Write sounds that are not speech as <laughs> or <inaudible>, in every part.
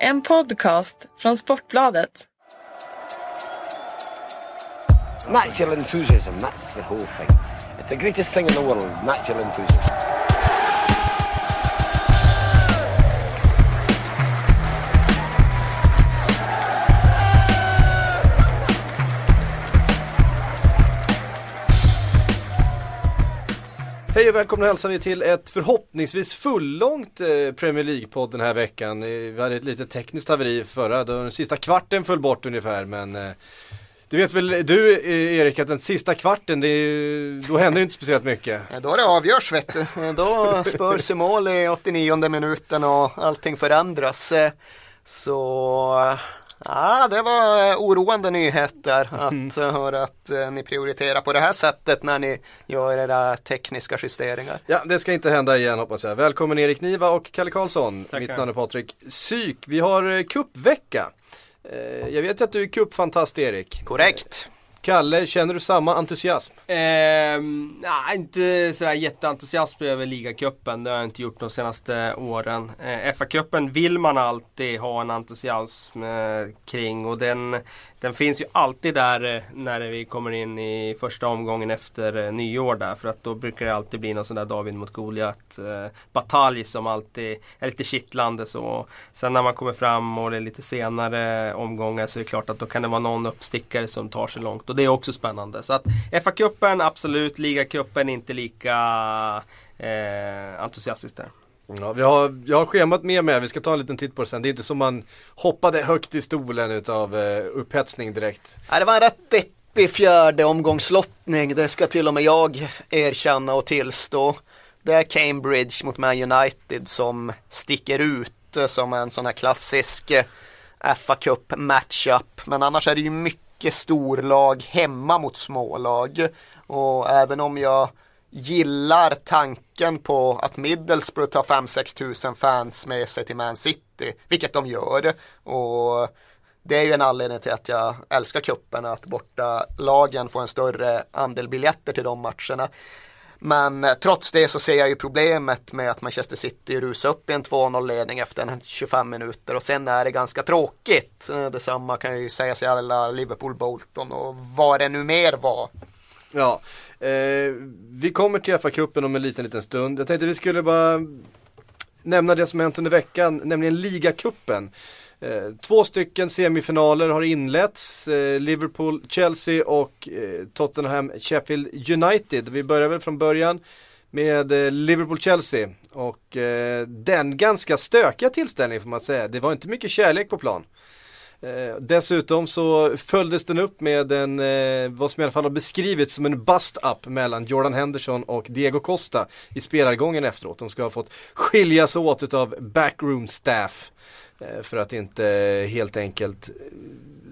En podcast från Sportbladet. Natural enthusiasm, that's the whole thing. It's the greatest thing in the world, natural enthusiasm. Hej och välkomna hälsar vi till ett förhoppningsvis fullångt eh, Premier League-podd den här veckan. Eh, vi hade ett litet tekniskt haveri förra, då den sista kvarten föll bort ungefär men eh, du vet väl du Erik att den sista kvarten, det är, ju- då händer ju inte speciellt mycket. Ja, Då är det avgörs vet du. Då spörs i mål i 89 minuten och allting förändras. Så ja, det var eh, oroande nyheter <laughs> att höra att eh, ni prioriterar på det här sättet när ni gör era tekniska justeringar. Ja, det ska inte hända igen hoppas jag. Välkommen Erik Niva och Kalle Karlsson. Tackar. Mitt namn är Patrik Syk. Vi har eh, cupvecka. Eh, Jag vet att du är cupfantast Erik. Korrekt. Kalle, känner du samma entusiasm? Eh, nej, inte sådär jätteentusiasm över ligacupen. Det har jag inte gjort de senaste åren. Eh, FA-cupen vill man alltid ha en entusiasm eh, kring och den, den finns ju alltid där eh, när vi kommer in i första omgången efter eh, nyår där. För att då brukar det alltid bli någon sån där David mot Goliat eh, batalj som alltid är lite kittlande så. Sen när man kommer fram och det är lite senare omgångar så är det klart att då kan det vara någon uppstickare som tar sig långt. Och det är också spännande. Så att FA-cupen absolut, ligacupen inte lika eh, entusiastisk där. Ja, vi har, jag har schemat med mig, vi ska ta en liten titt på det sen. Det är inte som man hoppade högt i stolen utav eh, upphetsning direkt. Ja, det var en rätt deppig fjärde omgångslottning. Det ska till och med jag erkänna och tillstå. Det är Cambridge mot Man United som sticker ut som en sån här klassisk eh, FA Cup matchup. Men annars är det ju mycket storlag hemma mot smålag. Och även om jag gillar tanken på att Middlesbrough tar 5-6 tusen fans med sig till Man City, vilket de gör. Och det är ju en anledning till att jag älskar cupen, att borta lagen får en större andel biljetter till de matcherna. Men eh, trots det så ser jag ju problemet med att Manchester City rusar upp i en 2-0 ledning efter 25 minuter och sen är det ganska tråkigt. Eh, detsamma kan ju sägas i alla Liverpool Bolton och vad det nu mer var. Ja, eh, vi kommer till FA-cupen om en liten, liten stund. Jag tänkte vi skulle bara nämna det som hänt under veckan, nämligen ligacupen. Eh, två stycken semifinaler har inletts, eh, Liverpool, Chelsea och eh, Tottenham, Sheffield United. Vi börjar väl från början med eh, Liverpool-Chelsea och eh, den ganska stökiga tillställningen får man säga. Det var inte mycket kärlek på plan. Eh, dessutom så följdes den upp med en, eh, vad som i alla fall har beskrivits som en bust-up mellan Jordan Henderson och Diego Costa i spelargången efteråt. De ska ha fått skiljas åt utav backroom staff eh, för att inte helt enkelt eh,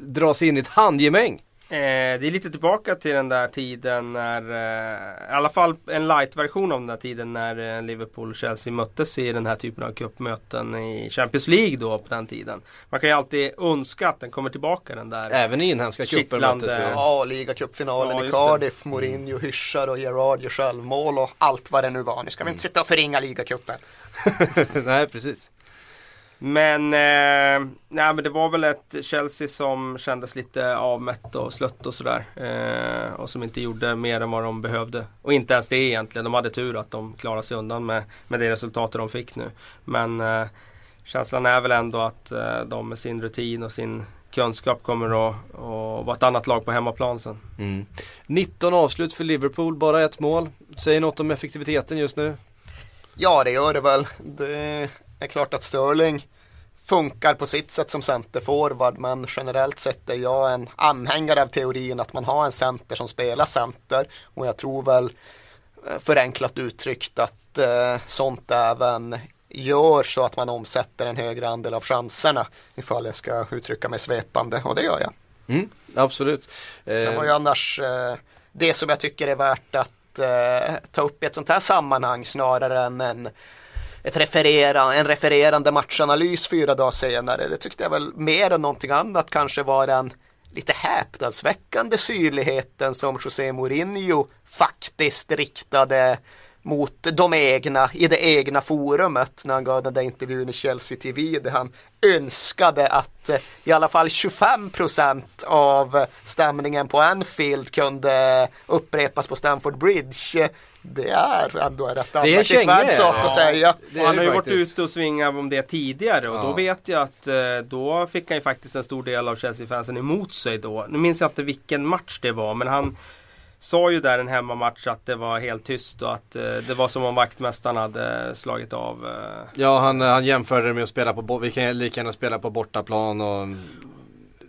dras in i ett handgemäng. Eh, det är lite tillbaka till den där tiden när, eh, i alla fall en light-version av den där tiden när eh, Liverpool och Chelsea möttes i den här typen av cupmöten i Champions League då på den tiden. Man kan ju alltid önska att den kommer tillbaka den där. Även i inhemska cuper Kittlande. möttes vi. Ja, ligacupfinalen Ja, i just det. Cardiff, Mourinho hyschar och Gerard gör självmål och allt vad det nu var. Nu ska vi inte sitta och förringa ligacupen. <laughs> Nej, precis. Men, eh, nej, men det var väl ett Chelsea som kändes lite avmätt och slött och sådär. Eh, och som inte gjorde mer än vad de behövde. Och inte ens det egentligen. De hade tur att de klarade sig undan med, med det resultatet de fick nu. Men eh, känslan är väl ändå att eh, de med sin rutin och sin kunskap kommer att, att vara ett annat lag på hemmaplan sen. Mm. 19 avslut för Liverpool, bara ett mål. Säger något om effektiviteten just nu. Ja, det gör det väl. Det är klart att Sterling funkar på sitt sätt som centerforward men generellt sett är jag en anhängare av teorin att man har en center som spelar center och jag tror väl eh, förenklat uttryckt att eh, sånt även gör så att man omsätter en högre andel av chanserna ifall jag ska uttrycka mig svepande och det gör jag. Mm, absolut. Sen Eh, var ju annars eh, det som jag tycker är värt att eh, ta upp i ett sånt här sammanhang snarare än en, ett referera, en refererande matchanalys fyra dagar senare. Det tyckte jag väl mer än någonting annat kanske var den lite häpnadsväckande syrligheten som José Mourinho faktiskt riktade mot de egna i det egna forumet när han gav den där intervjun i Chelsea TV där han önskade att eh, i alla fall 25 procent av stämningen på Anfield kunde upprepas på Stamford Bridge. Det är ändå en rätt anmärkningsvärd sak att säga. Och han har ju varit ute och svingat om det tidigare och ja. då vet jag att eh, då fick han ju faktiskt en stor del av Chelsea-fansen emot sig då. Nu minns jag inte vilken match det var men han sa ju där en hemmamatch att det var helt tyst och att eh, det var som om vaktmästaren hade slagit av. Eh. Ja, han, han jämförde det med att spela på, vi kan lika gärna spela på bortaplan och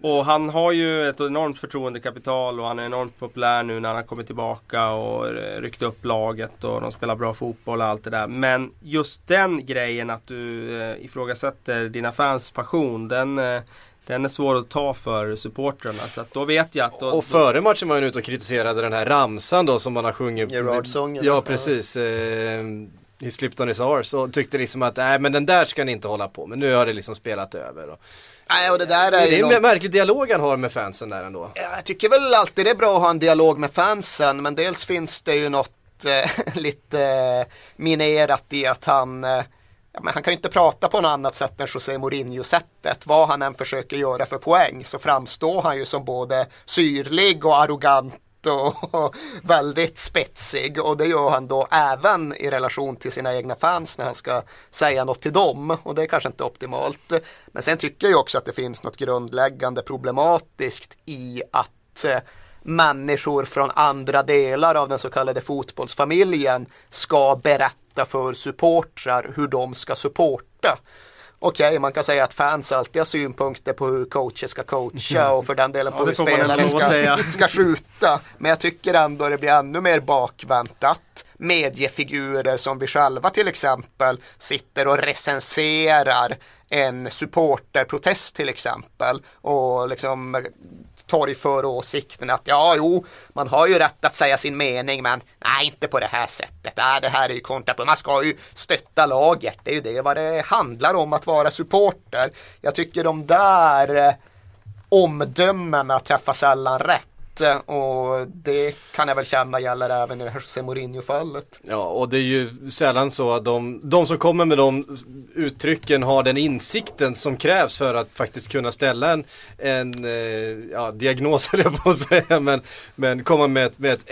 och han har ju ett enormt förtroendekapital och han är enormt populär nu när han har kommit tillbaka och ryckt upp laget och de spelar bra fotboll och allt det där. Men just den grejen att du eh, ifrågasätter dina fans passion, den, eh, den är svår att ta för supportrarna. Så att då vet jag att... Då, och före matchen var han ute och kritiserade den här ramsan då som man har sjungit. Gerard-sången. Ja, precis. Eh, He slipped on his arse och tyckte liksom att nej men den där ska ni inte hålla på med. Nu har det liksom spelat över. Och, Nej, och det där är, det är en någon... märklig dialog han har med fansen där ändå. Jag tycker väl alltid det är bra att ha en dialog med fansen men dels finns det ju något eh, <laughs> lite eh, minerat i att han eh, ja, men han kan ju inte prata på något annat sätt än José Mourinho-sättet. Vad han än försöker göra för poäng så framstår han ju som både syrlig och arrogant och väldigt spetsig. Och det gör han då även i relation till sina egna fans när han ska säga något till dem. Och det är kanske inte optimalt. Men sen tycker jag också att det finns något grundläggande problematiskt i att eh, människor från andra delar av den så kallade fotbollsfamiljen ska berätta för supportrar hur de ska supporta okej, okay, man kan säga att fans alltid har synpunkter på hur coacher ska coacha och för den delen på ja, hur spelare ska, <laughs> ska skjuta. Men jag tycker ändå det blir ännu mer bakvänt att mediefigurer som vi själva till exempel sitter och recenserar en supporterprotest till exempel och liksom torgför åsikten att ja, jo, man har ju rätt att säga sin mening, men nej, inte på det här sättet. Nej, det här är ju kontraproduktivt. Man ska ju stötta laget. Det är ju det vad det handlar om att vara supporter. Jag tycker de där eh, omdömena träffar sällan rätt och det kan jag väl känna gäller även i det här José Mourinho-fallet. Ja, och det är ju sällan så att de, de som kommer med de uttrycken har den insikten som krävs för att faktiskt kunna ställa en, en eh, ja, diagnos, <laughs> höll jag på att säga, men, men komma med ett, med ett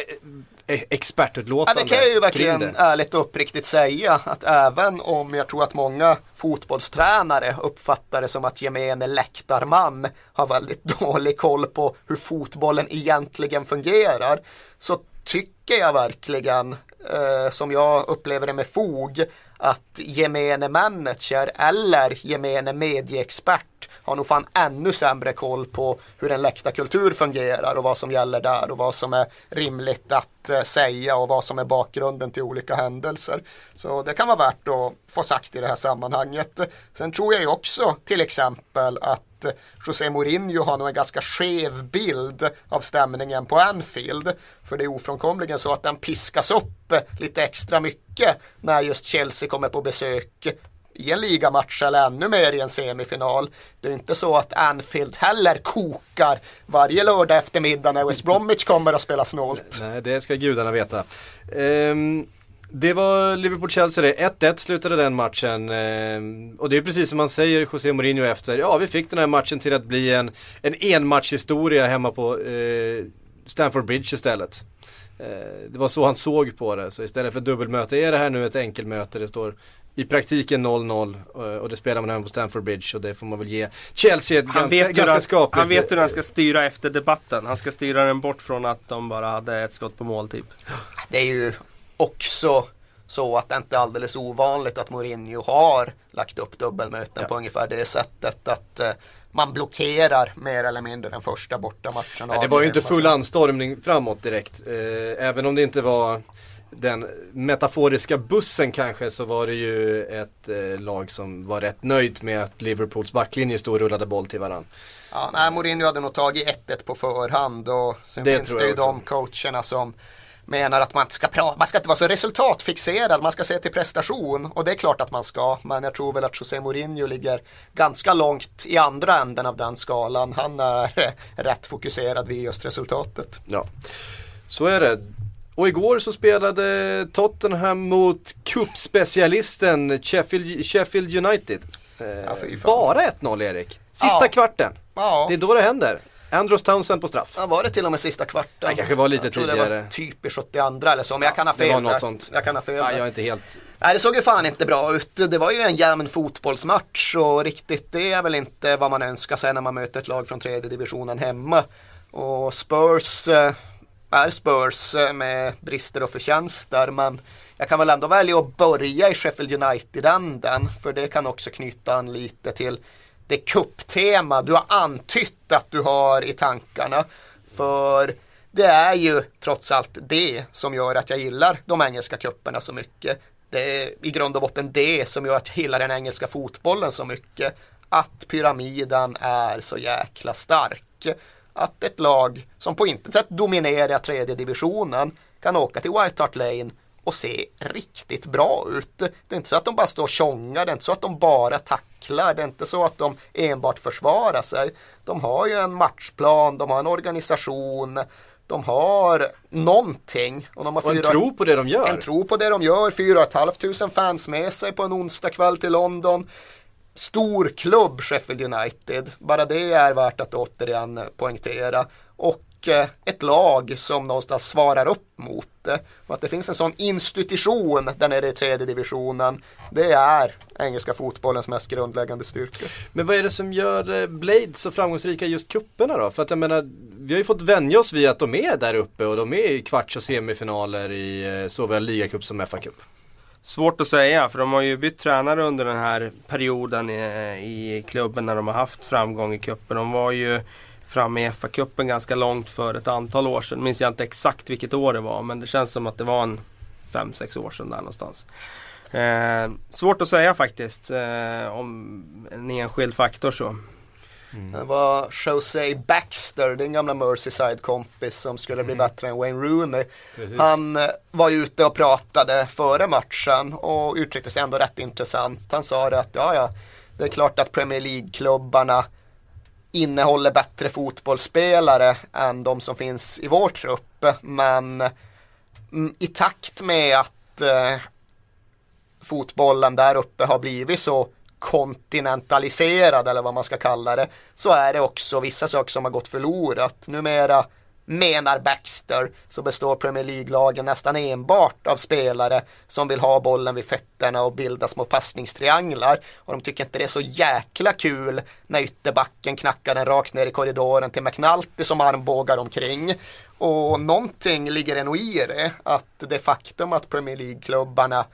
expertutlåtande. Ja, det kan jag ju verkligen ärligt och uppriktigt säga att även om jag tror att många fotbollstränare uppfattar det som att gemene läktarman har väldigt <laughs> dålig koll på hur fotbollen egentligen fungerar så tycker jag verkligen eh, som jag upplever det med fog att gemene manager eller gemene medieexpert har nog fan ännu sämre koll på hur en läktarkultur fungerar och vad som gäller där och vad som är rimligt att eh, säga och vad som är bakgrunden till olika händelser. Så det kan vara värt att få sagt i det här sammanhanget. Sen tror jag ju också till exempel att eh, José Mourinho har nog en ganska skev bild av stämningen på Anfield. För det är ofrånkomligen så att den piskas upp eh, lite extra mycket när just Chelsea kommer på besök i en ligamatch eller ännu mer i en semifinal. Det är inte så att Anfield heller kokar varje lördag eftermiddag när West Bromwich kommer att spela snålt. Nej, det ska gudarna veta. Um... Det var Liverpool-Chelsea det. 1-1 slutade den matchen. Ehm, och det är precis som man säger José Mourinho efter. Ja, vi fick den här matchen till att bli en, en enmatchhistoria hemma på eh, Stamford Bridge istället. Eh, det var så han såg på det. Så istället för dubbelmöte är det här nu ett enkelmöte. Det står i praktiken 0-0 eh, och det spelar man även på Stamford Bridge och det får man väl ge Chelsea ett han ganska, vet ganska skapligt. Han vet hur han ska styra efter debatten. Han ska styra den bort från att de bara hade ett skott på mål typ. Det är ju också så att det inte är alldeles ovanligt att Mourinho har lagt upp dubbelmöten ja. på ungefär det sättet att eh, man blockerar mer eller mindre den första bortamatchen. det var ju inte full anstormning framåt direkt. Eh, även om det inte var den metaforiska bussen kanske så var det ju ett eh, lag som var rätt nöjt med att Liverpools backlinje stod och rullade boll till varandra. Ja, nej, Mourinho hade nog tagit 1-1 på förhand och sen det finns det ju de coacherna som menar att man ska, man ska inte vara så resultatfixerad, man ska se till prestation och det är klart att man ska, men jag tror väl att José Mourinho ligger ganska långt i andra änden av den skalan. Han är <laughs> rätt fokuserad vid just resultatet. Ja, så är det. Och igår så spelade Tottenham mot cupspecialisten Sheffield, Sheffield United. Eh, Ja, bara 1-0 Erik. Sista Ja. kvarten. Ja. Det är då det händer. Andros Townsend på straff. Ja, var det till och med sista kvarten? Det kanske var lite jag tror det tidigare. var typ i 72 eller så, men jag kan ha det fel var något där. sånt. Jag kan ha fel Ja, där. jag är inte helt... Nej, det såg ju fan inte bra ut. Det var ju en jämn fotbollsmatch och riktigt det är väl inte vad man önskar sig när man möter ett lag från tredje divisionen hemma. Och Spurs eh, är Spurs eh, med brister och förtjänster men jag kan väl ändå välja att börja i Sheffield United-änden för det kan också knyta an lite till det kupptema du har antytt att du har i tankarna. För det är ju trots allt det som gör att jag gillar de engelska kupperna så mycket. Det är i grund och botten det som gör att jag gillar den engelska fotbollen så mycket. Att pyramiden är så jäkla stark. Att ett lag som på intet sätt dominerar tredje divisionen kan åka till White Hart Lane och se riktigt bra ut. Det är inte så att de bara står och tjongar, det är inte så att de bara tacklar, det är inte så att de enbart försvarar sig. De har ju en matchplan, de har en organisation, de har någonting. Och, de har Och en fyra- tro på det de gör. en tro på det de gör, 4 500 fans med sig på en onsdag kväll till London. Stor klubb Sheffield United, bara det är värt att återigen poängtera. Och eh, ett lag som någonstans svarar upp mot det. Och att det finns en sån institution där nere i tredje divisionen, det är engelska fotbollens mest grundläggande styrka. Men vad är det som gör eh, Blades så framgångsrika i just kupperna då? För att jag menar, vi har ju fått vänja oss vid att de är där uppe och de är i kvarts och semifinaler i såväl ligacup som FA-cup. Svårt att säga för de har ju bytt tränare under den här perioden i, i klubben när de har haft framgång i cupen. De var ju framme i FA-cupen ganska långt för ett antal år sedan. Minns jag inte exakt vilket år det var men det känns som att det var en 5-6 år sedan där någonstans. Eh, svårt att säga faktiskt eh, om en enskild faktor så. Det var Jose Baxter, din gamla Merseyside-kompis som skulle bli bättre än Wayne Rooney. Han eh, var ute och pratade före matchen och uttryckte sig ändå rätt intressant. Han sa det att ja, ja, det är klart att Premier League-klubbarna innehåller bättre fotbollsspelare än de som finns i vår trupp. Men mm, i takt med att eh, fotbollen där uppe har blivit så kontinentaliserad eller vad man ska kalla det så är det också vissa saker som har gått förlorat. Numera menar Baxter så består Premier League-lagen nästan enbart av spelare som vill ha bollen vid fötterna och bilda små passningstrianglar. Och de tycker inte det är så jäkla kul när ytterbacken knackar den rakt ner i korridoren till McNulty som armbågar omkring. Och någonting ligger det nog i det, att det faktum att Premier League-klubbarna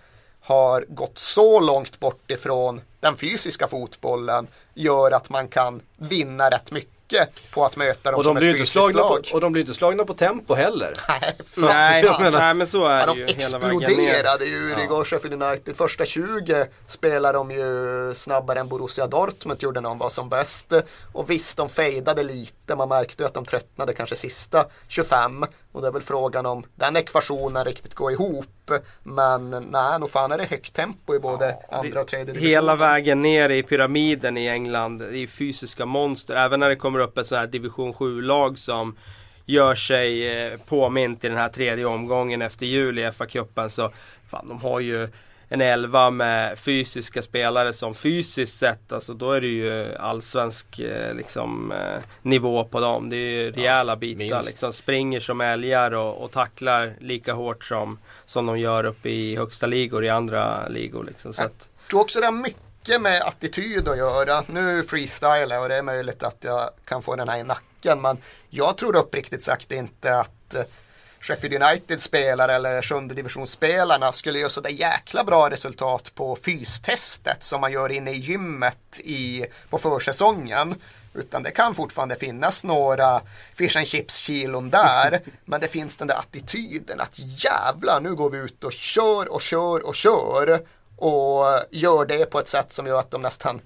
har gått så långt bort ifrån den fysiska fotbollen gör att man kan vinna rätt mycket på att möta dem Och som de, blir ett inte fysiskt slagna lag. på, och de blir inte slagna på tempo heller. <laughs> Nej, Nej, menar- nej men så är Ja, det de ju ner. exploderade ju igår Sheffield United. Första 20 spelar de ju snabbare än Borussia Dortmund gjorde när de var som bäst. Och visst, de fejdade lite. Man märkte ju att de tröttnade kanske sista 25. Och det är väl frågan om den ekvationen riktigt går ihop. Men nej, nog fan är det högt tempo i både andra och tredje divisionen. Hela vägen ner i pyramiden i England, i fysiska monster. Även när det kommer upp ett sånt här division 7-lag som gör sig eh, påmint i den här tredje omgången efter jul i FA-cupen. Så fan, de har ju en elva med fysiska spelare som fysiskt sett, alltså då är det ju allsvensk eh, liksom, eh, nivå på dem. Det är ju rejäla bitar minst. liksom. Springer som älgar och, och tacklar lika hårt som, som de gör uppe i högsta ligor i andra ligor. Liksom. Så att, Jag tror också det har mycket med attityd att göra. Nu freestylar jag och det är möjligt att jag kan få den här i nacken. Men jag tror uppriktigt sagt inte att eh, Sheffield United spelare eller sjunde divisionsspelarna skulle göra så där jäkla bra resultat på fystestet som man gör inne i gymmet i, på försäsongen. Utan det kan fortfarande finnas några fish and chips kilon där. <laughs> men det finns den där attityden att jävlar nu går vi ut och kör och kör och kör. Och gör det på ett sätt som gör att de nästan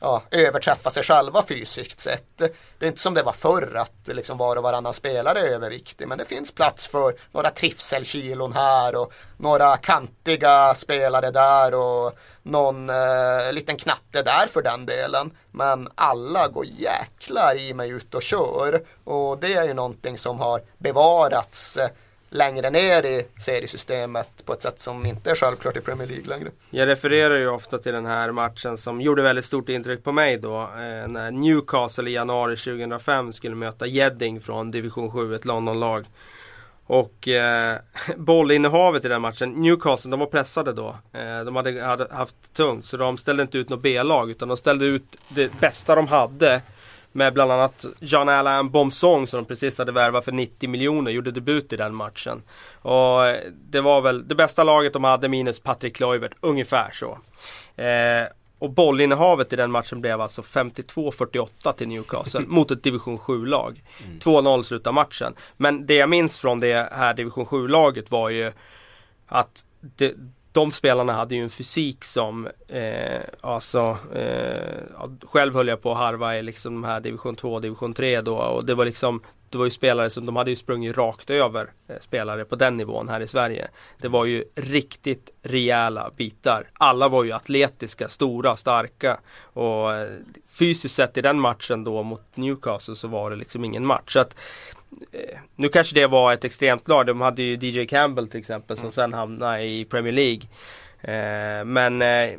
ja, överträffa sig själva fysiskt sett. Det är inte som det var förr att liksom var och varannan spelare är överviktig. Men det finns plats för några trivselkilon här och några kantiga spelare där och någon eh, liten knatte där för den delen. Men alla går jäklar i mig ut och kör. Och det är ju någonting som har bevarats eh, längre ner i seriesystemet på ett sätt som inte är självklart i Premier League längre. Jag refererar ju ofta till den här matchen som gjorde väldigt stort intryck på mig då. Eh, när Newcastle i januari 2005 skulle möta Gedding från division 7, ett Londonlag. Och eh, <laughs> bollinnehavet i den matchen, Newcastle de var pressade då. Eh, de hade, hade, haft tungt så de ställde inte ut något B-lag utan de ställde ut det bästa de hade. Med bland annat John Alain Bomsong som de precis hade värvat för 90 miljoner, gjorde debut i den matchen. Och eh, det var väl det bästa laget de hade minus Patrick Kluivert, ungefär så. Eh, och bollinnehavet i den matchen blev alltså 52-48 till Newcastle <laughs> mot ett division 7-lag. Mm. 2-0 slutade matchen. Men det jag minns från det här division 7-laget var ju att det, de spelarna hade ju en fysik som, eh, alltså, eh, själv höll jag på att harva i liksom de här division 2 division 3 då och det var liksom det var ju spelare som de hade ju sprungit rakt över eh, spelare på den nivån här i Sverige. Det var ju riktigt rejäla bitar. Alla var ju atletiska, stora, starka och eh, fysiskt sett i den matchen då mot Newcastle så var det liksom ingen match. Så att, nu kanske det var ett extremt lag. De hade ju DJ Campbell till exempel som mm. sen hamnade i Premier League. Eh, men eh,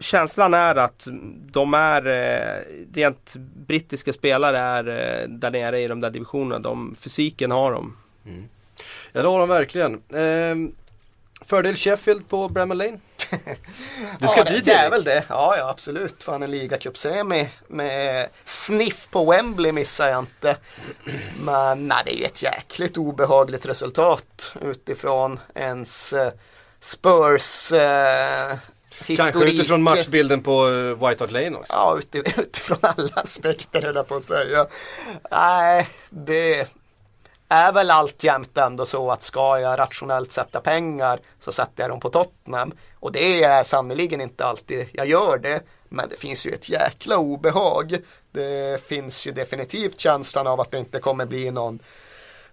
känslan är att de är eh, rent brittiska spelare är eh, där nere i de där divisionerna. De, fysiken har de. Mm. Ja det har de verkligen. Eh, fördel Sheffield på Bramall Lane? Du ska ja, dit det, är väl det. Ja, ja absolut. Fan en ligacupsemi med sniff på Wembley missar jag inte. Men nej, det är ju ett jäkligt obehagligt resultat utifrån ens eh, Spurs eh, historik. Kanske utifrån matchbilden på eh, White Hart Lane också? Ja, <laughs> utifrån alla aspekter höll jag på att säga. Nej, det är väl alltjämt ändå så att ska jag rationellt sätta pengar så sätter jag dem på Tottenham. Och det är sannerligen inte alltid jag gör det. Men det finns ju ett jäkla obehag. Det finns ju definitivt känslan av att det inte kommer bli någon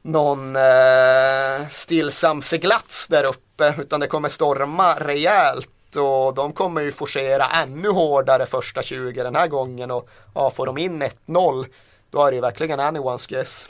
någon eh, stillsam seglats där uppe utan det kommer storma rejält och de kommer ju forcera ännu hårdare första 20 den här gången och ja, får de in 1-0 då är det ju verkligen anyone's guess.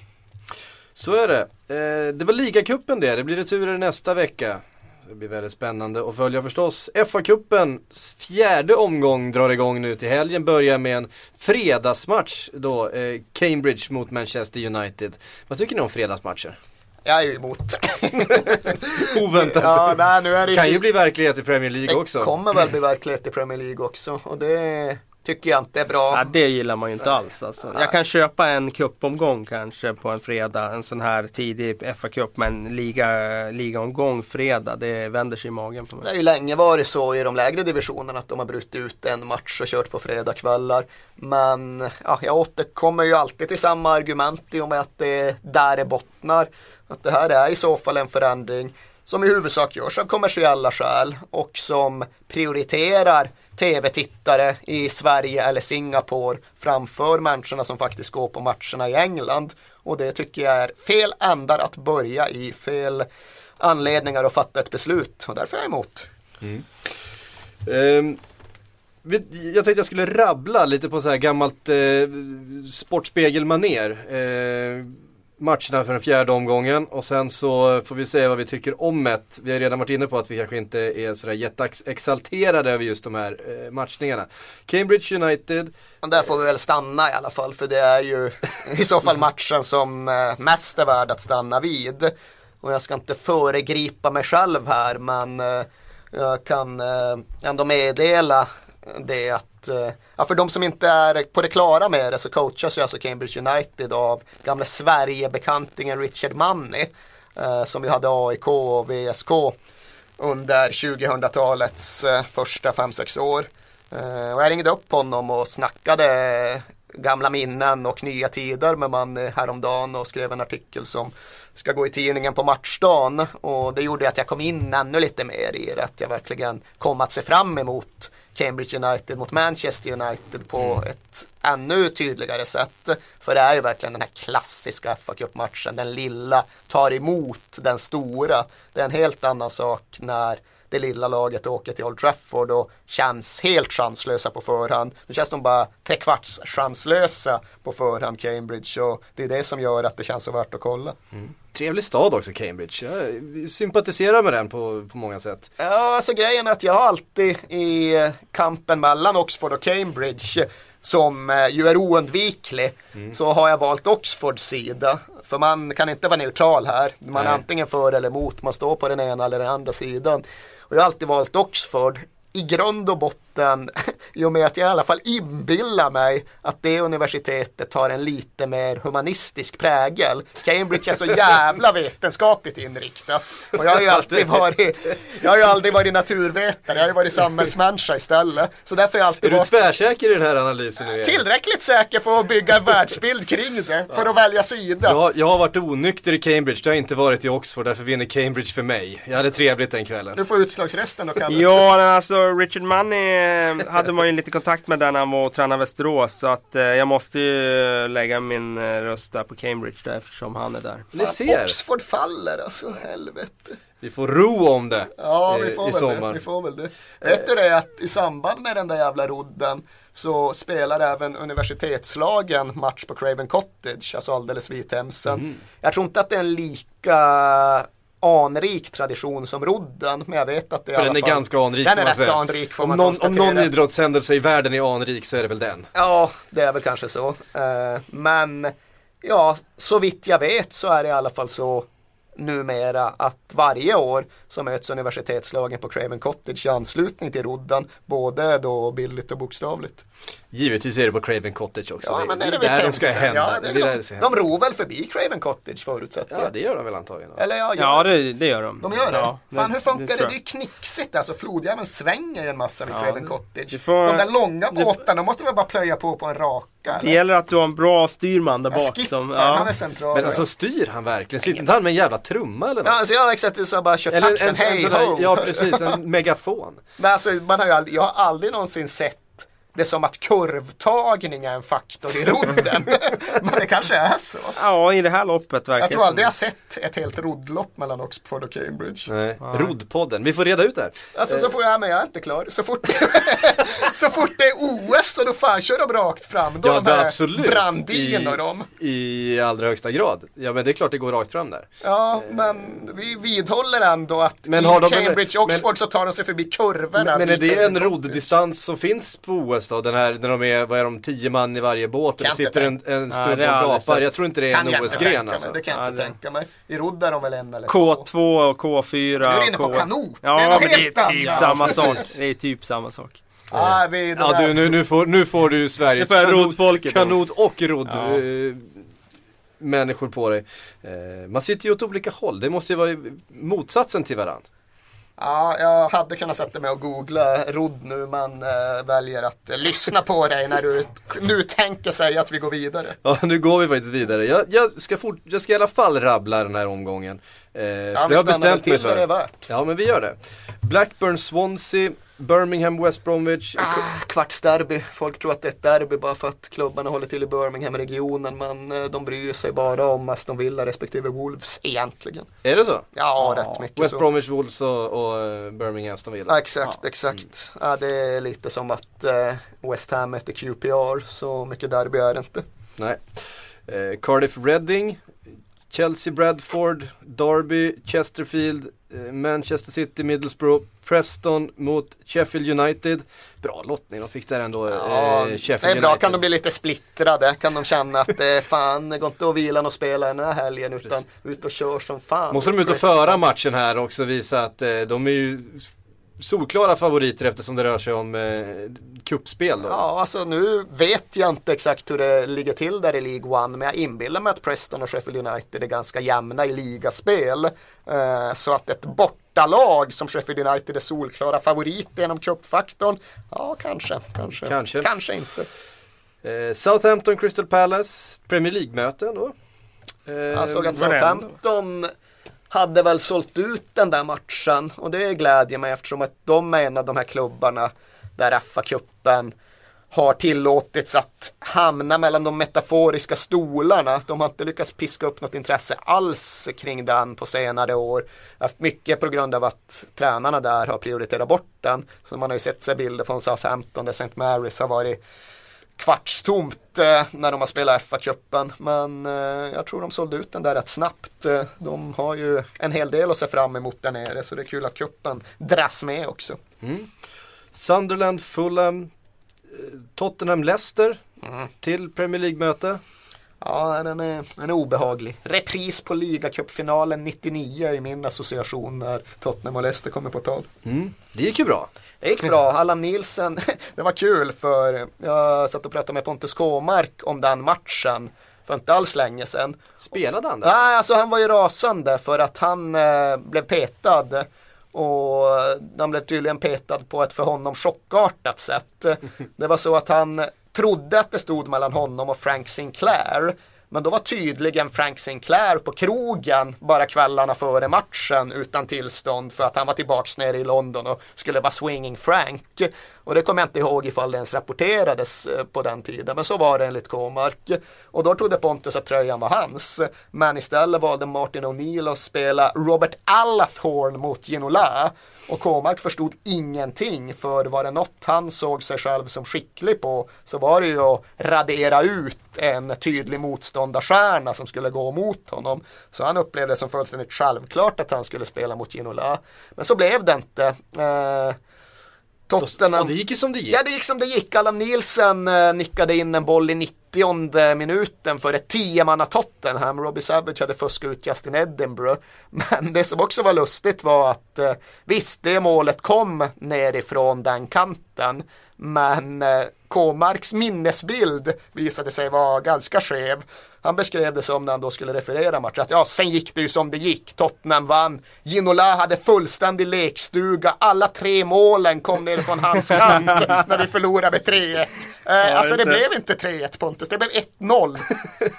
Så är det. Eh, det var ligacupen det, det blir returer nästa vecka. Det blir väldigt spännande att följa förstås. FA-cupens fjärde omgång drar igång nu till helgen. Börjar med en fredagsmatch då, eh, Cambridge mot Manchester United. Vad tycker ni om fredagsmatcher? Jag är emot. <laughs> Oväntat. Ja, nej, nu är det kan ju bli verklighet i Premier League också. Det kommer väl bli verklighet i Premier League också. Och det tycker jag inte är bra. Ja, det gillar man ju inte alls. Alltså. Jag kan köpa en kuppomgång kanske på en fredag. En sån här tidig FA-cup. Men liga, ligaomgång fredag, det vänder sig i magen på mig. Det har ju länge varit så i de lägre divisionerna att de har brutit ut en match och kört på fredagkvällar. Men ja, jag återkommer ju alltid till samma argument i och med att det är där det bottnar. Att det här är i så fall en förändring som i huvudsak görs av kommersiella skäl och som prioriterar tv-tittare i Sverige eller Singapore framför människorna som faktiskt går på matcherna i England. Och det tycker jag är fel ändar att börja i, fel anledningar att fatta ett beslut och därför är jag emot. Mm. Um. Jag tänkte jag skulle rabbla lite på så här gammalt eh, sportspegelmaner. Eh, matcherna för den fjärde omgången och sen så får vi se vad vi tycker om ett. Vi har redan varit inne på att vi kanske inte är sådär jätteexalterade över just de här eh, matchningarna. Cambridge United. där får vi väl stanna i alla fall för det är ju i så fall <laughs> matchen som eh, mest är värd att stanna vid. Och jag ska inte föregripa mig själv här men eh, jag kan eh, ändå meddela det att, Eh, ja för de som inte är på det klara med det så coachas ju alltså Cambridge United av gamla Sverigebekantingen Richard Manny eh, som ju hade AIK och VSK under 2000-talets eh, första 5-6 år. Eh, och jag ringde upp honom och snackade gamla minnen och nya tider med Money häromdagen och skrev en artikel som ska gå i tidningen på matchdagen och det gjorde att jag kom in ännu lite mer i det, att jag verkligen kom att se fram emot Cambridge United mot Manchester United på mm. ett ännu tydligare sätt. För det är ju verkligen den här klassiska fa Cup-matchen. Den lilla tar emot den stora. Det är en helt annan sak när det lilla laget åker till Old Trafford och känns helt chanslösa på förhand. Nu känns de bara trekvarts chanslösa på förhand Cambridge och det är det som gör att det känns så värt att kolla. Trevlig stad också Cambridge. Jag sympatiserar med den på, på många sätt. Ja, alltså grejen är att jag har alltid i kampen mellan Oxford och Cambridge som eh, ju är oundviklig så har jag valt Oxfords sida. För man kan inte vara neutral här. Man är Nej. antingen för eller emot. Man står på den ena eller den andra sidan. Och jag har alltid valt Oxford. I grund och botten, <laughs> i och med att jag i alla fall inbillar mig att det universitetet har en lite mer humanistisk prägel. Cambridge är så jävla vetenskapligt inriktat. Och jag har ju alltid <laughs> varit, jag har ju aldrig varit naturvetare, jag har ju varit samhällsmänniska istället. Så därför har jag Är alltid du varit tvärsäker i den här analysen nu? Tillräckligt säker för att bygga en världsbild kring det, för att välja sida. Jag, jag har varit onykter i Cambridge, det har inte varit i Oxford, därför vinner Cambridge för mig. Jag hade trevligt den kvällen. Du får utslagsrösten då Kalle. Ja, alltså Richard Money eh, hade man ju lite kontakt med där när han var och tränade Västerås. Så att eh, jag måste ju lägga min eh, röst där på Cambridge där, eftersom han är där. Ni ser, Oxford faller alltså, helvete. vi får ro om det Ja, eh, vi får, i väl sommar. det, vi får väl det. Vet du det att i samband med den där jävla rodden så spelar även universitetslagen match på Craven Cottage, alltså alldeles vid Themsen. Mhm. Jag tror inte att det är en lika anrik tradition som rodden, men jag vet att det För den är fall, ganska anrik Den är rätt anrik får Om man någon, om någon idrottshändelse i världen är anrik så är det väl den. Ja, det är väl kanske så. Eh, men ja, så vitt jag vet så är det i alla fall så numera att varje år så möts universitetslagen på Craven Cottage i anslutning till rodden, både då bildligt och bokstavligt. Givetvis är det på Craven Cottage också. Ja, det, men det är är det där de ska hända. Ja, det det de, det ska hända. de ror väl förbi Craven Cottage förutsätter Ja, jag. det gör de väl antagligen. Eller ja, Ja, gör- det, det gör de. de gör det? Ja, Fan hur funkar det? Det, är ju knixigt alltså. Flodjäveln svänger en massa vid Ja, Craven det- Cottage. det får- de där långa det- båtarna, de måste väl bara plöja på på en raka? Det eller? gäller att du har en bra styrman där Ja, bak. Som, han är ja. central. Men alltså styr han verkligen? Sitter inte han med en jävla trumma eller något? Ja, alltså jag har exakt så bara eller en, takten, en, en hej ho. ja precis, en megafon. <laughs> Men alltså, man har ju aldrig, jag har aldrig någonsin sett det som att kurvtagning är en faktor i rodden. <laughs> Men det kanske är så. ja, i det här loppet verkar Jag tror det aldrig jag sett ett helt roddlopp mellan Oxford och Cambridge. Nej. Roddpodden, vi får reda ut det här. Alltså så fort jag är med, jag är inte klar. Så fort, <laughs> så fort det är OS så då fan kör de rakt fram. Då Ja, de det är här absolut. Brandin och dem. I allra högsta grad. Ja men det är klart det går rakt fram där. Ja, men vi vidhåller ändå att Men i har de- Cambridge men- Oxford så tar de sig förbi kurvorna. Men är vid det en Cottage. rodddistans som finns på OS då? Den här, när de är, vad är de, tio man i varje båt och det sitter en, en snubbe det jag och gapar. sett. Jag tror inte det är Kan en OS-gren alltså. Det kan jag Ja, inte det- tänka mig. I rodd är de väl en eller två. K2 och K4. Nu är du inne på K... kanot. Det är Ja, men det helt är typ samma sak. Det är typ samma sak. Ah, vi, det Ja där- du, nu, nu, får, nu får du Sveriges Det kanot, kanot och rodd Ja. eh, människor på dig. Eh, man sitter ju åt olika håll, det måste ju vara motsatsen till varandra. Ja, jag hade kunnat sätta mig och googla rodd nu men äh, väljer att eh, lyssna på dig när du nu tänker säga att vi går vidare. Ja, nu går vi faktiskt vidare. Jag, jag, ska, fort, jag ska i alla fall rabbla den här omgången. Eh, Ja, jag har stannar väl bestämt mig det är värt. Ja, men vi gör det. Blackburn, Swansea, Birmingham, West Bromwich. Ah, kvartsderby. Folk tror att det är ett derby bara för att klubbarna håller till i Birmingham-regionen men eh, de bryr sig bara om Aston Villa respektive Wolves egentligen. Är det så? Ja, rätt mycket West så. Bromwich, Wolves och, och eh, Birmingham, Aston Villa. Ja, exakt, exakt. Ja, det är lite som att eh, West Ham möter QPR så mycket derby är det inte. Nej. Eh, Cardiff Reading, Chelsea Bradford, Derby, Chesterfield, Manchester City, Middlesbrough, Preston mot Sheffield United. Bra lottning de fick där ändå, Ja, eh, Sheffield det är bra, United. kan de bli lite splittrade. Kan de känna att det fan, det går inte att vila och spela den här helgen utan ut och kör som fan. Måste de ut och Preston. föra matchen här också visa att eh, de är ju solklara favoriter eftersom det rör sig om eh, kuppspel då. Ja, alltså nu vet jag inte exakt hur det ligger till där i League One, men jag inbillar mig att Preston och Sheffield United är ganska jämna i ligaspel. Eh, så att ett bortalag som Sheffield United är solklara favoriter genom cupfaktorn, ja kanske, kanske, Kanske. kanske inte. Eh, Southampton, Crystal Palace, Premier League-möten då. Eh, Jag såg att ändå? Southampton hade väl sålt ut den där matchen och det glädjer mig eftersom att de är en av de här klubbarna där FA-cupen har tillåtits att hamna mellan de metaforiska stolarna. De har inte lyckats piska upp något intresse alls kring den på senare år. Mycket på grund av att tränarna där har prioriterat bort den. Så man har ju sett sig bilder från Southampton där St. Mary's har varit kvartstomt eh, när de har spelat FA-cupen. Men eh, jag tror de sålde ut den där rätt snabbt. Eh, de har ju en hel del att se fram emot där nere så det är kul att kuppen dras med också. Sunderland, Fulham, Tottenham, Leicester Mm. till Premier League-möte. Ja, den är, den är obehaglig. Repris på ligacupfinalen 99 i min association när Tottenham och Leicester kommer på tal. Det gick ju bra. Det gick bra. Allan Nielsen, <laughs> det var kul för jag satt och pratade med Pontus Kåmark om den matchen för inte alls länge sedan. Spelade han där? Nej, alltså han var ju rasande för att han eh, blev petad. Och han blev tydligen petad på ett för honom chockartat sätt. <laughs> Det var så att han trodde att det stod mellan honom och Frank Sinclair. Men då var tydligen Frank Sinclair på krogen bara kvällarna före matchen utan tillstånd för att han var tillbaks nere i London och skulle vara swinging Frank. Och det kommer jag inte ihåg ifall det ens rapporterades eh, på den tiden. Men så var det enligt Kåmark. Och då trodde Pontus att tröjan var hans. Men istället valde Martin O'Neill att spela Robert Allathorn mot Ginola. Och Kåmark förstod ingenting för var det något han såg sig själv som skicklig på så var det ju att radera ut en tydlig motståndarstjärna som skulle gå mot honom. Så han upplevde det som fullständigt självklart att han skulle spela mot Ginola. Men så blev det inte. Eh, Tottenham... Och det gick ju som det gick. Ja, det gick som det gick. Allan Nielsen eh, nickade in en boll i 90 minuten för ett tiomanna Tottenham. Robbie Savage hade fuskat ut Justin Edinburgh. <laughs> Men det som också var lustigt var att eh, visst, det målet kom nerifrån den kanten. Men eh, K-Marks minnesbild visade sig vara ganska skev. Han beskrev det som när han då skulle referera matchen att ja, sen gick det ju som det gick. Tottenham vann. Ginola hade fullständig lekstuga. Alla tre målen kom ner från hans kant <laughs> när vi förlorade med 3-1. Eh, alltså det det. blev inte 3-1 Pontus, det blev 1-0. <laughs>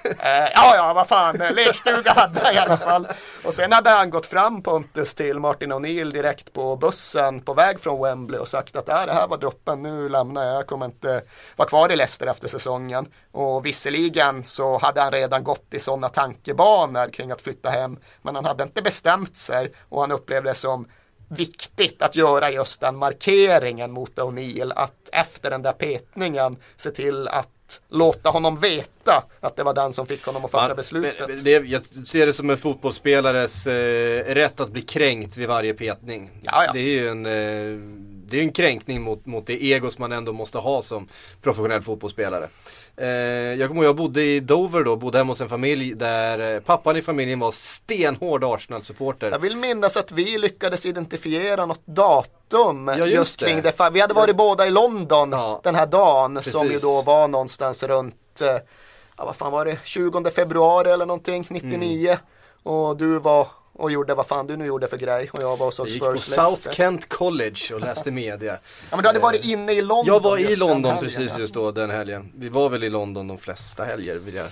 eh, ja, ja, vad fan, lekstuga hade han i alla fall. Och sen hade han gått fram Pontus till Martin O'Neill direkt på bussen på väg från Wembley och sagt att äh, det här var droppen, nu lämnar jag, jag kommer inte vara kvar i Leicester efter säsongen. Och visserligen så hade han redan gått i sådana tankebanor kring att flytta hem, men han hade inte bestämt sig och han upplevde det som viktigt att göra just den markeringen mot O'Neill att efter den där petningen se till att låta honom veta att det var den som fick honom att fatta beslutet. men det, jag ser det som en fotbollsspelares eh, rätt att bli kränkt vid varje petning. Ja, ja. Det är ju en, eh, det är en kränkning mot, mot det egos man ändå måste ha som professionell fotbollsspelare. Eh, jag kommer ihåg, jag bodde i Dover då, bodde hemma hos en familj där eh, pappan i familjen var stenhård Arsenal-supporter. Jag vill minnas att vi lyckades identifiera något datum Ja, just just det. kring det. Fa- Vi hade varit båda i London Ja. den här dagen som ju Precis. då var någonstans runt, eh, ja vad fan var det, 20 februari eller någonting, 99. Mm. Och du var och gjorde vad fan du nu gjorde för grej och jag var och såg Jag gick på Spurs South. Kent College och läste media. Ja men du hade varit inne i London Jag var i London precis just då den helgen. Vi var väl i London de flesta helger vill jag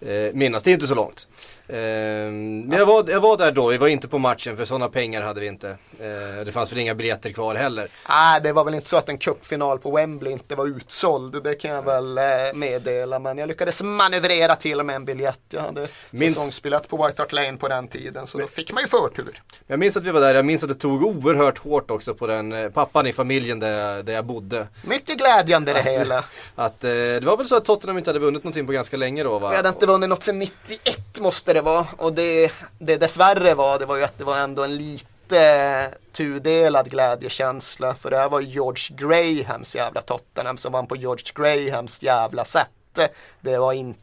eh, minnas. Det är inte så långt. Eh, men jag var, jag var där då, vi var inte på matchen för sådana pengar hade vi inte. Eh, det fanns väl inga biljetter kvar heller. Nej, det var väl inte så att en cupfinal på Wembley inte var utsåld. Det kan jag väl eh, meddela. Men jag lyckades manövrera till och med en biljett. Jag hade Minns- säsongsbiljett på White Hart Lane på den tiden. Så då fick man ju förtur. Jag minns att vi var där, jag minns att det tog oerhört hårt också på den eh, pappan i familjen där jag, där jag bodde. Mycket glädjande det hela. <laughs> Att, det var väl så att Tottenham inte hade vunnit någonting på ganska länge då va? Vi hade inte vunnit något sedan 91 måste det var. Och det, det dessvärre var, det var ju att det var ändå en lite tudelad glädjekänsla. För det här var George Grahams jävla Tottenham som vann på George Grahams jävla sätt. Det var inte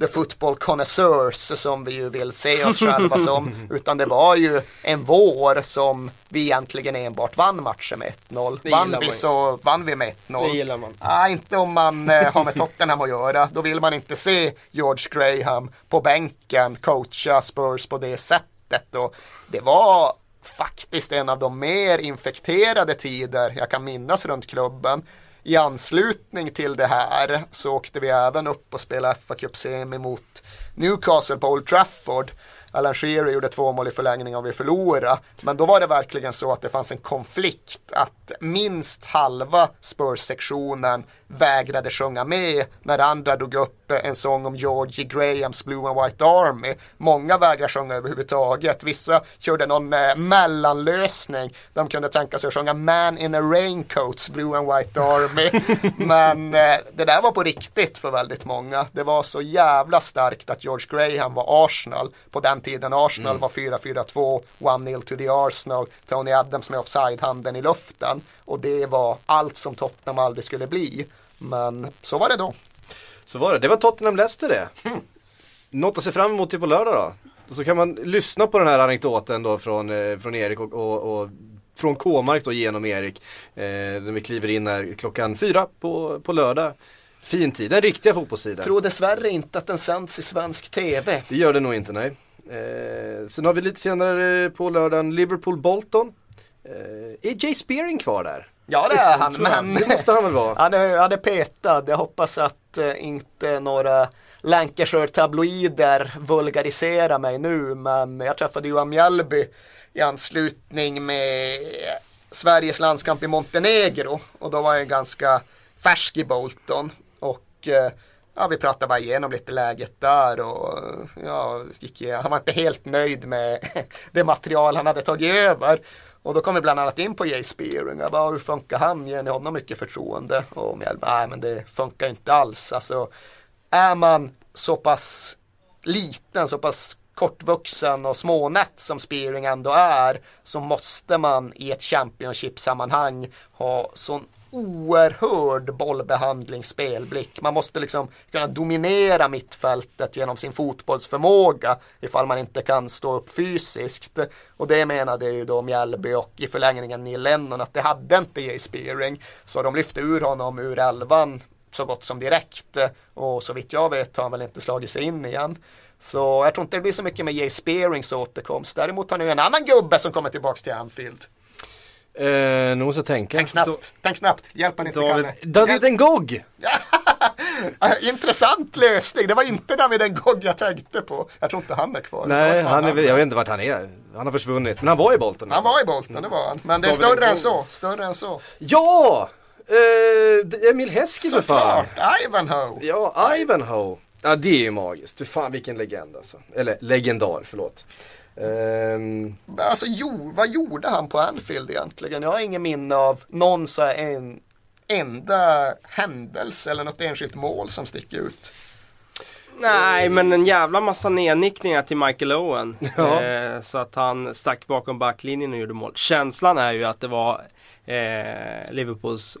the football connoisseurs som vi ju vill se oss själva som. <laughs> Utan det var ju en vår som vi egentligen enbart vann matcher med 1-0. Det Vann vi så vann vi med 1-0. Det gillar man. Nej, inte om man eh, har med Tottenham att göra. Då vill man inte se George Graham på bänken coacha Spurs på det sättet. Och det var faktiskt en av de mer infekterade tider jag kan minnas runt klubben. I anslutning till det här så åkte vi även upp och spelade fa Cup semi mot Newcastle på Old Trafford. Alan Shearer gjorde två mål i förlängning och vi förlorade. Men då var det verkligen så att det fanns en konflikt att minst halva Spurs-sektionen vägrade sjunga med när andra drog upp en sång om Georgie Grahams Blue and White Army. Många vägrade sjunga överhuvudtaget. Vissa körde någon eh, mellanlösning. De kunde tänka sig att sjunga Man in a Raincoats Blue and White Army. <laughs> Men eh, det där var på riktigt för väldigt många. Det var så jävla starkt att George Graham var Arsenal. På den tiden Arsenal var 4-4-2, 1-0 to the Arsenal. Tony Adams med offside-handen i luften. Och det var allt som Tottenham aldrig skulle bli. Men så var det då. Så var det, det var Tottenham-Leicester det. Något att se fram emot till på lördag då. Och så kan man lyssna på den här anekdoten då från, eh, från Erik och, och, och från K-mark då genom Erik. Eh, när vi kliver in här klockan fyra på, på lördag. Fin tid, den riktiga fotbollstiden. Tror dessvärre inte att den sänds i svensk TV. Det gör det nog inte, nej. Eh, sen har vi lite senare på lördagen Liverpool-Bolton. Eh, är Jay Spearing kvar där? Ja det är han, men Det måste han väl vara? han är, han är petad. Jag hoppas att eh, inte några Lancashire-tabloider vulgariserar mig nu. Men jag träffade Johan Mjällby i anslutning med Sveriges landskamp i Montenegro. Och då var jag ganska färsk i Bolton. Och eh, ja, vi pratade bara igenom lite läget där. Och ja, gick, han var inte helt nöjd med <laughs> det material han hade tagit över. Och då kom vi bland annat in på Jay Spearing. Jag bara, hur funkar han? Ger ni honom mycket förtroende? Och Mjell nej men det funkar inte alls. Alltså, är man så pass liten, så pass kortvuxen och smånätt som Spearing ändå är så måste man i ett Championship-sammanhang ha sån oerhörd bollbehandling, spelblick. Man måste liksom kunna dominera mittfältet genom sin fotbollsförmåga ifall man inte kan stå upp fysiskt. Och det menade ju då Mjällby och i förlängningen Neil Lennon att det hade inte Jay Spearing. Så de lyfte ur honom ur elvan så gott som direkt. Och så vitt jag vet har han väl inte slagit sig in igen. Så jag tror inte det blir så mycket med Jay Spearings återkomst. Däremot har ni en annan gubbe som kommer tillbaka till Anfield. Eh, nu måste jag tänka. Tänk snabbt, tänk snabbt. Hjälp han inte David- Kalle. David Ngog! <laughs> Intressant lösning. Det var inte David Ngog jag tänkte på. Jag tror inte han är kvar. Nej, Var fan han är jag vet inte vart han är. Han har försvunnit. Men han var i Bolton. Han var i Bolton, det var han. Men det är David större än så. Större än så. Ja! Eh, är Emil Heskey för fan. Såklart, Ivanhoe. Ja, Ivanhoe. Ja, det är ju magiskt. För fan vilken legend alltså. Eller legendar, förlåt. Ehm, Alltså, jo, vad gjorde han på Anfield egentligen? Jag har ingen minne av någon så här en enda händelse eller något enskilt mål som sticker ut. Nej, men en jävla massa nednickningar till Michael Owen. <laughs> Ja. Eh, så att han stack bakom backlinjen och gjorde mål. Känslan är ju att det var eh, Liverpools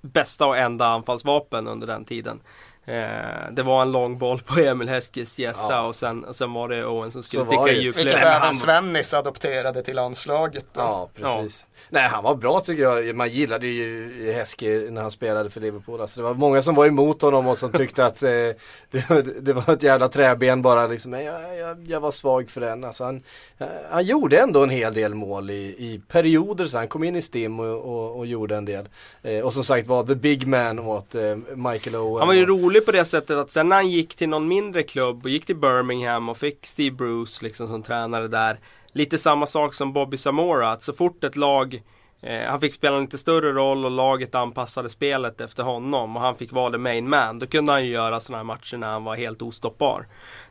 bästa och enda anfallsvapen under den tiden. Eh, det var en lång boll på Emil Heskes gässa Ja. och, sen, och sen var det Owen som skulle Så sticka det i. Vilket även han- Svennis adopterade till landslaget. Då. ja, precis. Nej, han var bra tycker jag. Man gillade ju Heskey när han spelade för Liverpool. Alltså, det var många som var emot honom och som tyckte att eh, <laughs> det, det var ett jävla träben bara. Liksom. Men jag, jag, jag var svag för den. Alltså, han, han gjorde ändå en hel del mål i, i perioder. Så han kom in i stim och, och, och gjorde en del. Eh, och som sagt var the big man åt eh, Michael Owen. Han var ju Och- rolig på det sättet att sen när han gick till någon mindre klubb och gick till Birmingham och fick Steve Bruce liksom som tränare där. Lite samma sak som Bobby Samora. att så fort ett lag eh, han fick spela en lite större roll och laget anpassade spelet efter honom och han fick vara the main man. Då kunde han ju göra sådana här matcher när han var helt ostoppbar.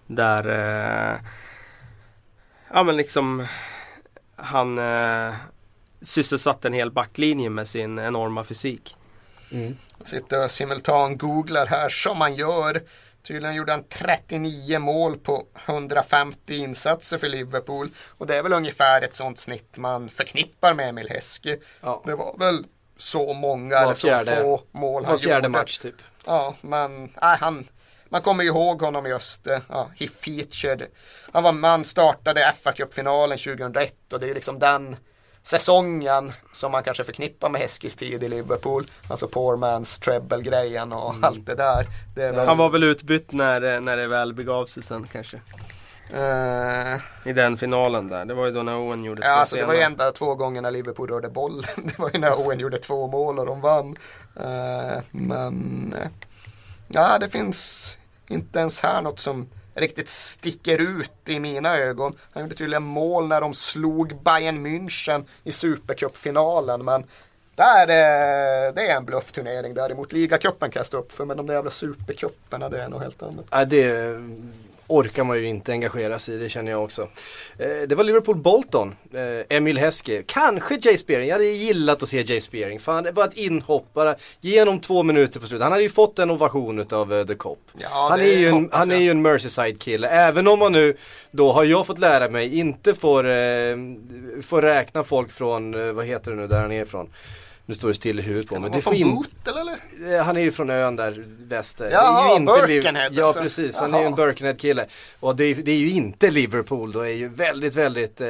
Där eh, Ja men liksom Han eh, sysselsatte en hel backlinje med sin enorma fysik. Mm. Sitter och simultan googlar här som man gör. Tydligen gjorde han 39 mål på 150 insatser för Liverpool. Och det är väl ungefär ett sånt snitt man förknippar med Emil Heskey. Ja. Det var väl så många Var eller så få mål Var han fjärde gjorde. match typ. Ja, men nej, han, man kommer ju ihåg honom just, ja, he featured. Han var man startade fa Cup-finalen 2001 och det är ju liksom den säsongen som man kanske förknippar med Heskis tid i Liverpool. Alltså poor man's treble-grejen och Mm. allt det där. Det väl, Han var väl utbytt när, det- när det väl begav sig sen kanske. eh, I den finalen där. Det var ju då när Owen gjorde ja, två alltså, det var ju enda två gånger när Liverpool rörde bollen. <laughs> Det var ju när Owen gjorde två mål och de vann. Eh, men eh, ja, det finns inte ens här något som riktigt sticker ut i mina ögon. Han gjorde tydligen mål när de slog Bayern München i Supercupfinalen men där, är, det är en bluffturnering däremot. Ligacupen kan jag stå upp för men de där jävla supercuperna det är något helt annat. Ja, det orkar man ju inte engagera sig i, det känner jag också. Eh, det var Liverpool-Bolton, eh, Emil Heske, kanske Jay Spearing, jag hade gillat att se Jay Spearing. Fan, det var ett inhopp, bara genom två minuter på slutet. Han hade ju fått en ovation av uh, The Cop. Ja, han, är ju en, han är ju en Merseyside-kille, även om man nu, då har jag fått lära mig, inte får, eh, får räkna folk från, eh, vad heter det nu, där han är ifrån. Nu står det still i huvudet på mig. Var Det från in- Bootle eller? Eh, Han är ju från ön där, väster. Jaha, det Birkenhead Ja alltså. precis, han är ju en Jaha. Birkenhead kille. Och det är, det är ju inte Liverpool då, är ju väldigt, väldigt eh,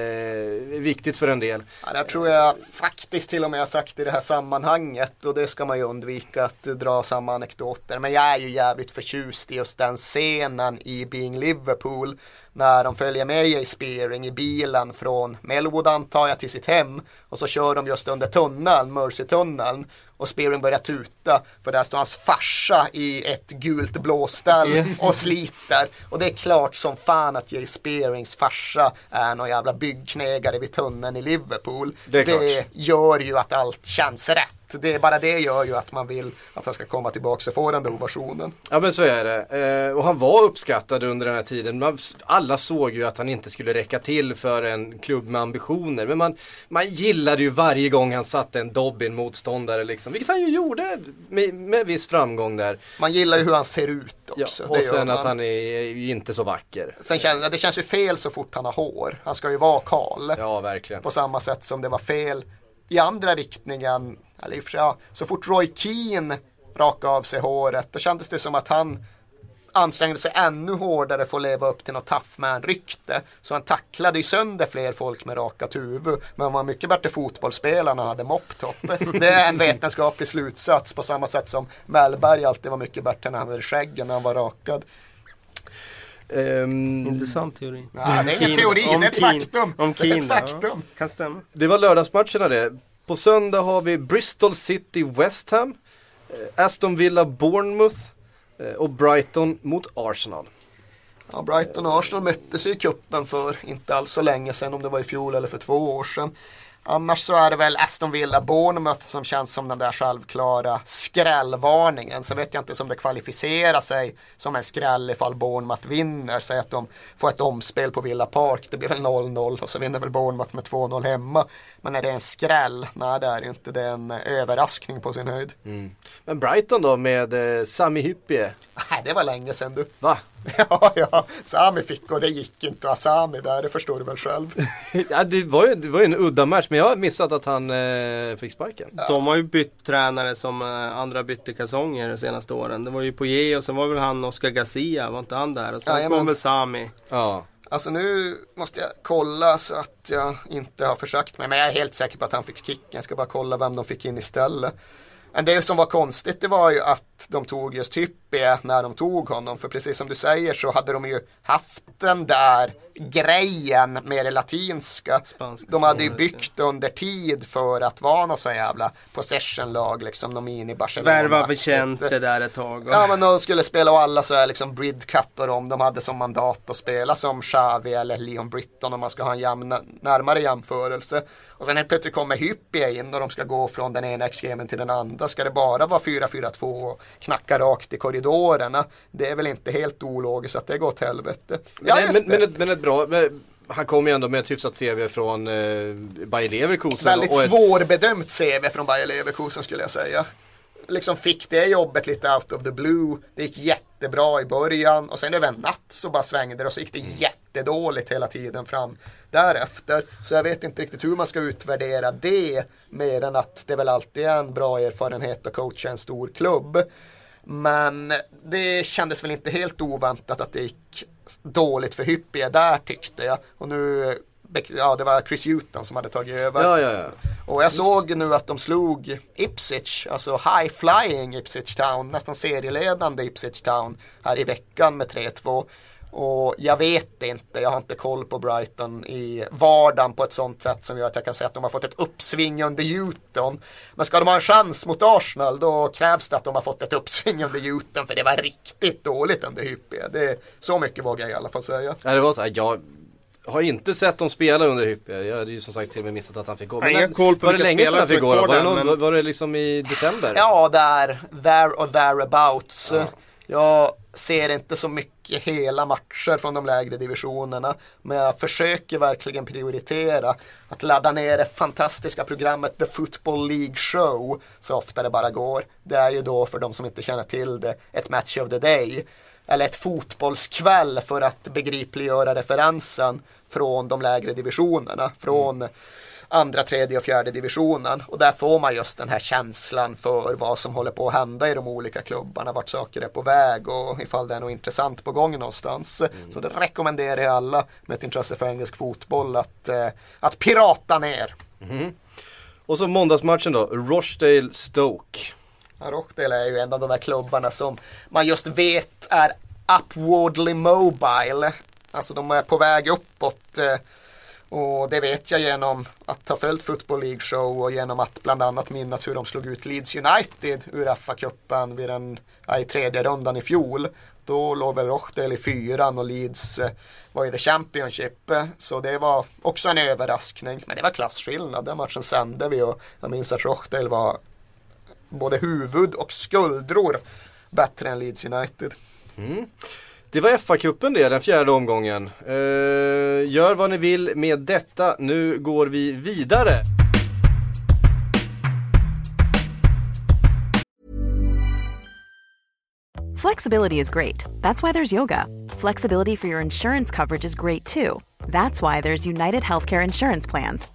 viktigt för en del. Ja, där tror jag faktiskt till och med jag sagt i det här sammanhanget och det ska man ju undvika att dra samma anekdoter. Men jag är ju jävligt förtjust i just den scenen i Being Liverpool när de följer med Jay Spearing i bilen från Melwood antar jag till sitt hem och så kör de just under tunneln, Mercy-tunneln och Spearing börjar tuta för där står hans farsa i ett gult blåställ och sliter. Och det är klart som fan att Jay Spearings farsa är någon jävla byggknegare vid tunneln i Liverpool. Det klart. gör ju att allt känns rätt. Det är bara det gör ju att man vill att han ska komma tillbaka och få den där ovationen. Ja men så är det. Eh, och han var uppskattad under den här tiden. Alla såg ju att han inte skulle räcka till för en klubb med ambitioner. Men man, man gillade ju varje gång han satte en dobb i en motståndare liksom. Vilket han ju gjorde med, med viss framgång där. Man gillar ju hur han ser ut Ja, också. det och sen att han är, inte så vacker. Sen känns, det känns ju fel så fort han har hår. Han ska ju vara kal. Ja verkligen. På samma sätt som det var fel i andra riktningen. Eller sig, ja, så fort Roy Keane rakade av sig håret då kändes det som att han ansträngde sig ännu hårdare för att leva upp till något tough man-rykte. Så han tacklade ju sönder fler folk med rakat huvud. Men han var mycket bättre fotbollsspelare när han hade mopptopp. <laughs> Det är en vetenskaplig slutsats på samma sätt som Mellberg alltid var mycket bättre när han hade skägg när han var rakad. Ehm, Intressant teori. Ja, det är ingen teori, det är ett faktum. Om Det är ett Keane, ja. faktum. Kan stämma. Det var lördagsmatcherna det. På söndag har vi Bristol City West Ham, eh, Aston Villa Bournemouth eh, och Brighton mot Arsenal. Ja, Brighton och Arsenal möttes ju i cupen för inte alls så länge sedan, om det var i fjol eller för två år sedan. Annars så är det väl Aston Villa Bournemouth som känns som den där självklara skrällvarningen. Så vet jag inte om det kvalificerar sig som en skräll ifall Bournemouth vinner. Säg att de får ett omspel på Villa Park. Det blir väl 0-0 och så vinner väl Bournemouth med 2-0 hemma. Men är det en skräll? Nej det är det inte. Det är en överraskning på sin höjd. Men Brighton då med eh, Sami Hyppie. Nej, det var länge sedan du. Va? <laughs> Ja, ja, Sami fick och det gick inte att ha Sami där, det förstår du väl själv. <laughs> ja, det, var ju, det var ju en udda match men jag har missat att han eh, fick sparken. De har ju bytt tränare som eh, andra bytte kalsonger de senaste åren. Det var ju Poirier och sen var väl han Oscar Garcia, var inte han där? Och sen Jajamän. kom väl Sami. Ja. Alltså nu måste jag kolla så att jag inte har försökt mig. Men jag är helt säker på att han fick kicken. Jag ska bara kolla vem de fick in istället. Men det som var konstigt det var ju att de tog just Hyppie när de tog honom. För precis som du säger så hade de ju haft den där grejen med det latinska. Spanska de hade ju byggt under tid för att vara något så jävla possession-lag liksom. De mini Barcelona. Värva Vicente där ett tag. Och... Ja men de skulle spela och alla så är liksom bridcuttar om de hade som mandat att spela som Xavi eller Leon Britton om man ska ha en jämn, närmare jämförelse. Och sen helt plötsligt kommer Hyppie in och de ska gå från den ena extremen till den andra. Ska det bara vara 4-4-2 och knacka rakt i korridorerna? Det är väl inte helt ologiskt att det går åt helvete. Ja, men, men, men, men bra, men, han kom ju ändå med ett hyfsat CV från eh, Bayer Leverkusen. Väldigt och ett, svårbedömt CV från Bayer Leverkusen skulle jag säga. Liksom fick det jobbet lite out of the blue. Det gick jättebra i början och sen över en natt så bara svängde det och så gick det jättedåligt hela tiden fram därefter. Så jag vet inte riktigt hur man ska utvärdera det mer än att det väl alltid är en bra erfarenhet att coacha en stor klubb. Men det kändes väl inte helt oväntat att det gick dåligt för Hyppie där tyckte jag. Och nu, ja det var Chris Hewton som hade tagit över. ja, ja, ja. Och jag såg nu att de slog Ipswich, alltså high flying Ipswich Town, nästan serieledande Ipswich Town här i veckan med 3-2. Och jag vet inte, jag har inte koll på Brighton i vardagen på ett sånt sätt som gör att jag kan säga att de har fått ett uppsving under Luton. Men ska de ha en chans mot Arsenal då krävs det att de har fått ett uppsving under Luton för det var riktigt dåligt under Hyppie. Det, så mycket vågar jag i alla fall säga. Ja, det var så här, jag har inte sett dem spela under Hyppie. Jag hade ju som sagt till och med missat att han fick gå. Jag har ingen koll på var det länge sedan han fick gå Var, någon, men- var det liksom i december? Ja, där, there or thereabouts. Jag ser inte så mycket hela matcher från de lägre divisionerna. Men jag försöker verkligen prioritera att ladda ner det fantastiska programmet The Football League Show så ofta det bara går. Det är ju då för de som inte känner till det ett match of the day. Eller ett fotbollskväll för att begripliggöra referensen från de lägre divisionerna. Från andra, tredje och fjärde divisionen. Och där får man just den här känslan för vad som håller på att hända i de olika klubbarna, vart saker är på väg och ifall det är något intressant på gång någonstans. Så det rekommenderar jag alla med ett intresse för engelsk fotboll att, eh, att pirata ner. Och så måndagsmatchen då, Rochdale Stoke. Ja, Rochdale är ju en av de där klubbarna som man just vet är upwardly mobile. Alltså de är på väg uppåt. Och det vet jag genom att ha följt Football League Show och genom att bland annat minnas hur de slog ut Leeds United ur FA-cupen vid den, ja, i tredje rundan i fjol. Då låg väl Rochdale i fyran och Leeds eh, var i the Championship. Så det var också en överraskning. Men det var klasskillnad. Den matchen sände vi och jag minns att Rochdale var både huvud och skuldror bättre än Leeds United. Mm. Det var FA-cupen det, den fjärde omgången. Eh, gör vad ni vill med detta, nu går vi vidare. Flexibility is great. That's why there's yoga. Flexibility for your insurance coverage is great too. That's why there's United Healthcare Insurance Plans.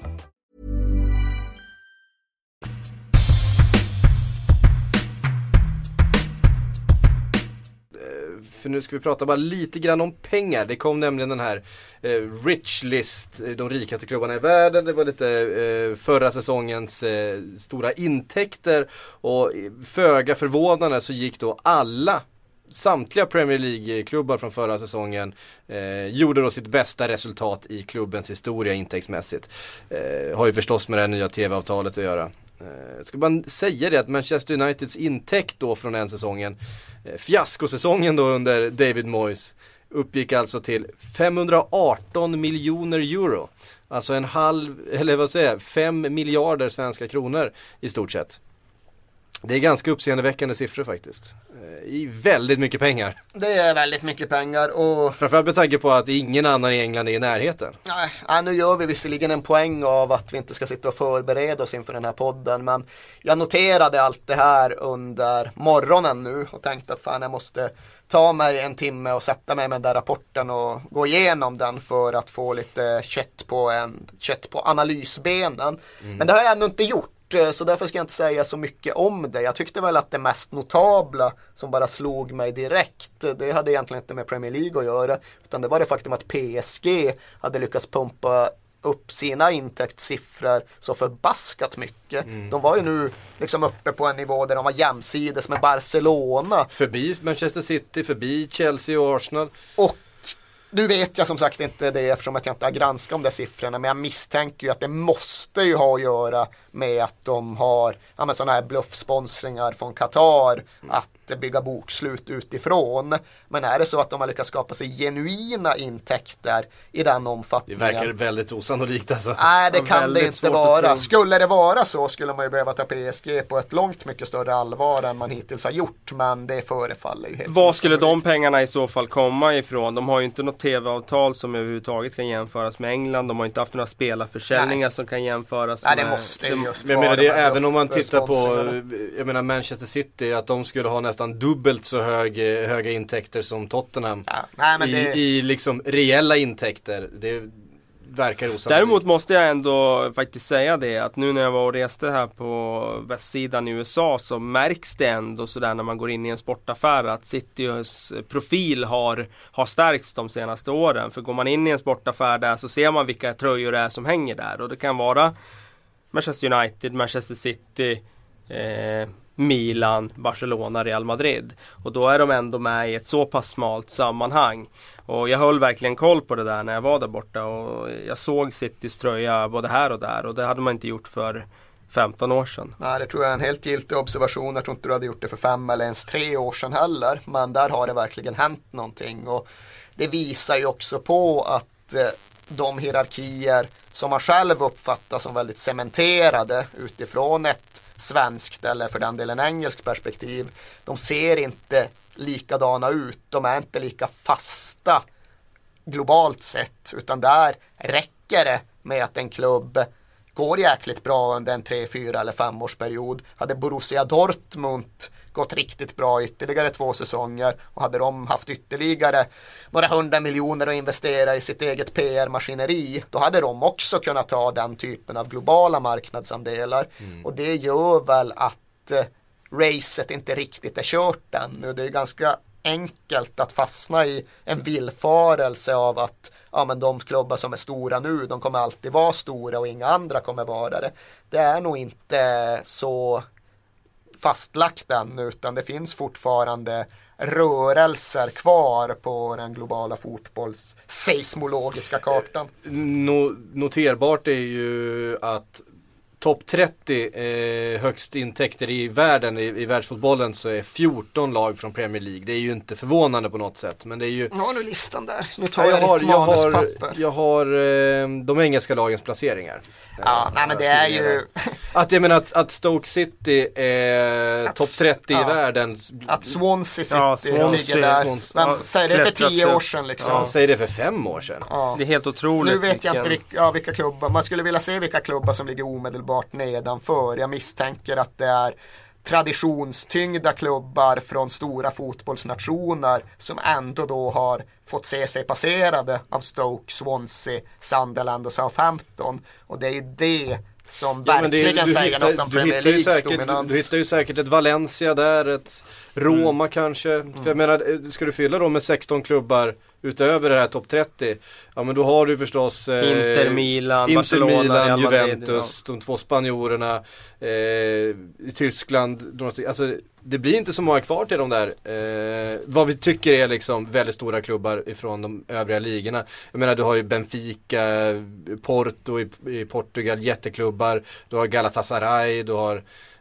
För nu ska vi prata bara lite grann om pengar. Det kom nämligen den här eh, Rich List, eh, de rikaste klubbarna i världen. Det var lite eh, förra säsongens eh, stora intäkter och föga förvånande så gick då alla Samtliga Premier League-klubbar från förra säsongen eh, gjorde då sitt bästa resultat i klubbens historia intäktsmässigt. Eh, har ju förstås med det här nya tv-avtalet att göra. Jag ska bara säga det att Manchester Uniteds intäkt då från den säsongen, eh, fiaskosäsongen då under David Moyes, uppgick alltså till 518 miljoner euro. Alltså en halv, eller vad säger jag, 5 miljarder svenska kronor i stort sett. Det är ganska uppseendeväckande siffror faktiskt. Eh, I väldigt mycket pengar. Det är väldigt mycket pengar och Framförallt med tanke på att ingen annan i England är i närheten. nej, ja, nu gör vi visserligen en poäng av att vi inte ska sitta och förbereda oss inför den här podden men jag noterade allt det här under morgonen nu och tänkte att fan jag måste ta mig en timme och sätta mig med den där rapporten och gå igenom den för att få lite kött på, en, kött på analysbenen. Men det har jag ännu inte gjort. Eh, Så därför ska jag inte säga så mycket om det. Jag tyckte väl att det mest notabla som bara slog mig direkt, det hade egentligen inte med Premier League att göra. Utan det var det faktum att PSG hade lyckats pumpa upp sina intäktssiffror så förbaskat mycket. De var ju nu liksom uppe på en nivå där de var jämsides med Barcelona. Förbi Manchester City, förbi Chelsea och Arsenal. Och nu vet jag som sagt inte det eftersom att jag inte har granskat de där siffrorna men jag misstänker ju att det måste ju ha att göra med att de har ja, sådana här bluffsponsringar från Qatar att bygga bokslut utifrån. Men är det så att de har lyckats skapa sig genuina intäkter i den Det omfattningen? verkar väldigt osannolikt alltså. Nej det Ja, kan det inte vara. Skulle det vara så skulle man ju behöva ta PSG på ett långt mycket större allvar än man hittills har gjort. Men det förefaller ju helt Var skulle de pengarna i så fall komma ifrån? De har ju inte något tv-avtal som överhuvudtaget kan jämföras med England. De har inte haft några spelarförsäljningar Nej. som kan jämföras Nej med... det måste ju just Men jag vara menar det, de även om man tittar på, jag menar Manchester City, att de skulle ha nästan dubbelt så hög, eh, höga intäkter som Tottenham. Ja, nej, men I, det, I liksom reella intäkter. Det, verkar osannolikt. Däremot måste jag ändå faktiskt säga det att nu när jag var och reste här på västsidan i USA så märks det ändå sådär när man går in i en sportaffär att Citys profil har, har stärkts de senaste åren. För går man in i en sportaffär där så ser man vilka tröjor det är som hänger där och det kan vara Manchester United, Manchester City, eh, Milan, Barcelona, Real Madrid. Och då är de ändå med i ett så pass smalt sammanhang. Och jag höll verkligen koll på det där när jag var där borta och jag såg Citys tröja både här och där och det hade man inte gjort för 15 år sedan. Nej, det tror jag är en helt giltig observation. Jag tror inte du hade gjort det för fem eller ens tre år sedan heller. Men där har det verkligen hänt någonting. Och det visar ju också på att eh, de hierarkier som man själv uppfattar som väldigt cementerade utifrån ett svenskt eller för den delen engelskt perspektiv. De ser inte likadana ut. De är inte lika fasta globalt sett utan där räcker det med att en klubb går jäkligt bra under en 3, 4 eller 5 årsperiod. Hade Borussia Dortmund gått riktigt bra ytterligare två säsonger och hade de haft ytterligare några hundra miljoner att investera i sitt eget PR-maskineri då hade de också kunnat ta den typen av globala marknadsandelar mm. och det gör väl att eh, racet inte riktigt är kört ännu. Det är ganska enkelt att fastna i en villfarelse av att ja, men de klubbar som är stora nu, de kommer alltid vara stora och inga andra kommer vara det. Det är nog inte så fastlagt än utan det finns fortfarande rörelser kvar på den globala fotbollsseismologiska kartan. Eh, noterbart är ju att topp 30 eh, högst intäkter i världen i, i världsfotbollen så är 14 lag från Premier League. Det är ju inte förvånande på något sätt. Men det är ju... Nu har du listan där. Nu tar jag, jag har, ditt jag har, jag har eh, de engelska lagens placeringar. Ja, eh, nej men det är ju... att jag menar att, att Stoke City är topp 30 ja, i världen. Att Swansea City ja, Swansea, ligger där. Swansea. Men, säg det för 10 år sedan liksom. Ja, säg det för 5 år sedan. Ja. Det är helt otroligt. Nu vet jag inte vilka, ja, vilka klubbar. Man skulle vilja se vilka klubbar som ligger omedelbart omedelbart nedanför. Jag misstänker att det är traditionstyngda klubbar från stora fotbollsnationer som ändå då har fått se sig passerade av Stoke, Swansea, Sunderland och Southampton. Och det är ju det som ja, verkligen det, säger hittar, något om Premier Leagues säkert, dominans. Du, du hittar ju säkert ett Valencia där, ett Roma mm. kanske. Mm. För jag menar, ska du fylla dem med 16 klubbar utöver det här topp 30, ja men då har du förstås eh, Inter, Milan, Inter, Barcelona, Milan, Real Madrid, Juventus, ja. de två spanjorerna, eh, i Tyskland, alltså det blir inte så många kvar till de där, eh, vad vi tycker är liksom väldigt stora klubbar ifrån de övriga ligorna. Jag menar du har ju Benfica, Porto i, i Portugal, jätteklubbar, du har Galatasaray, du har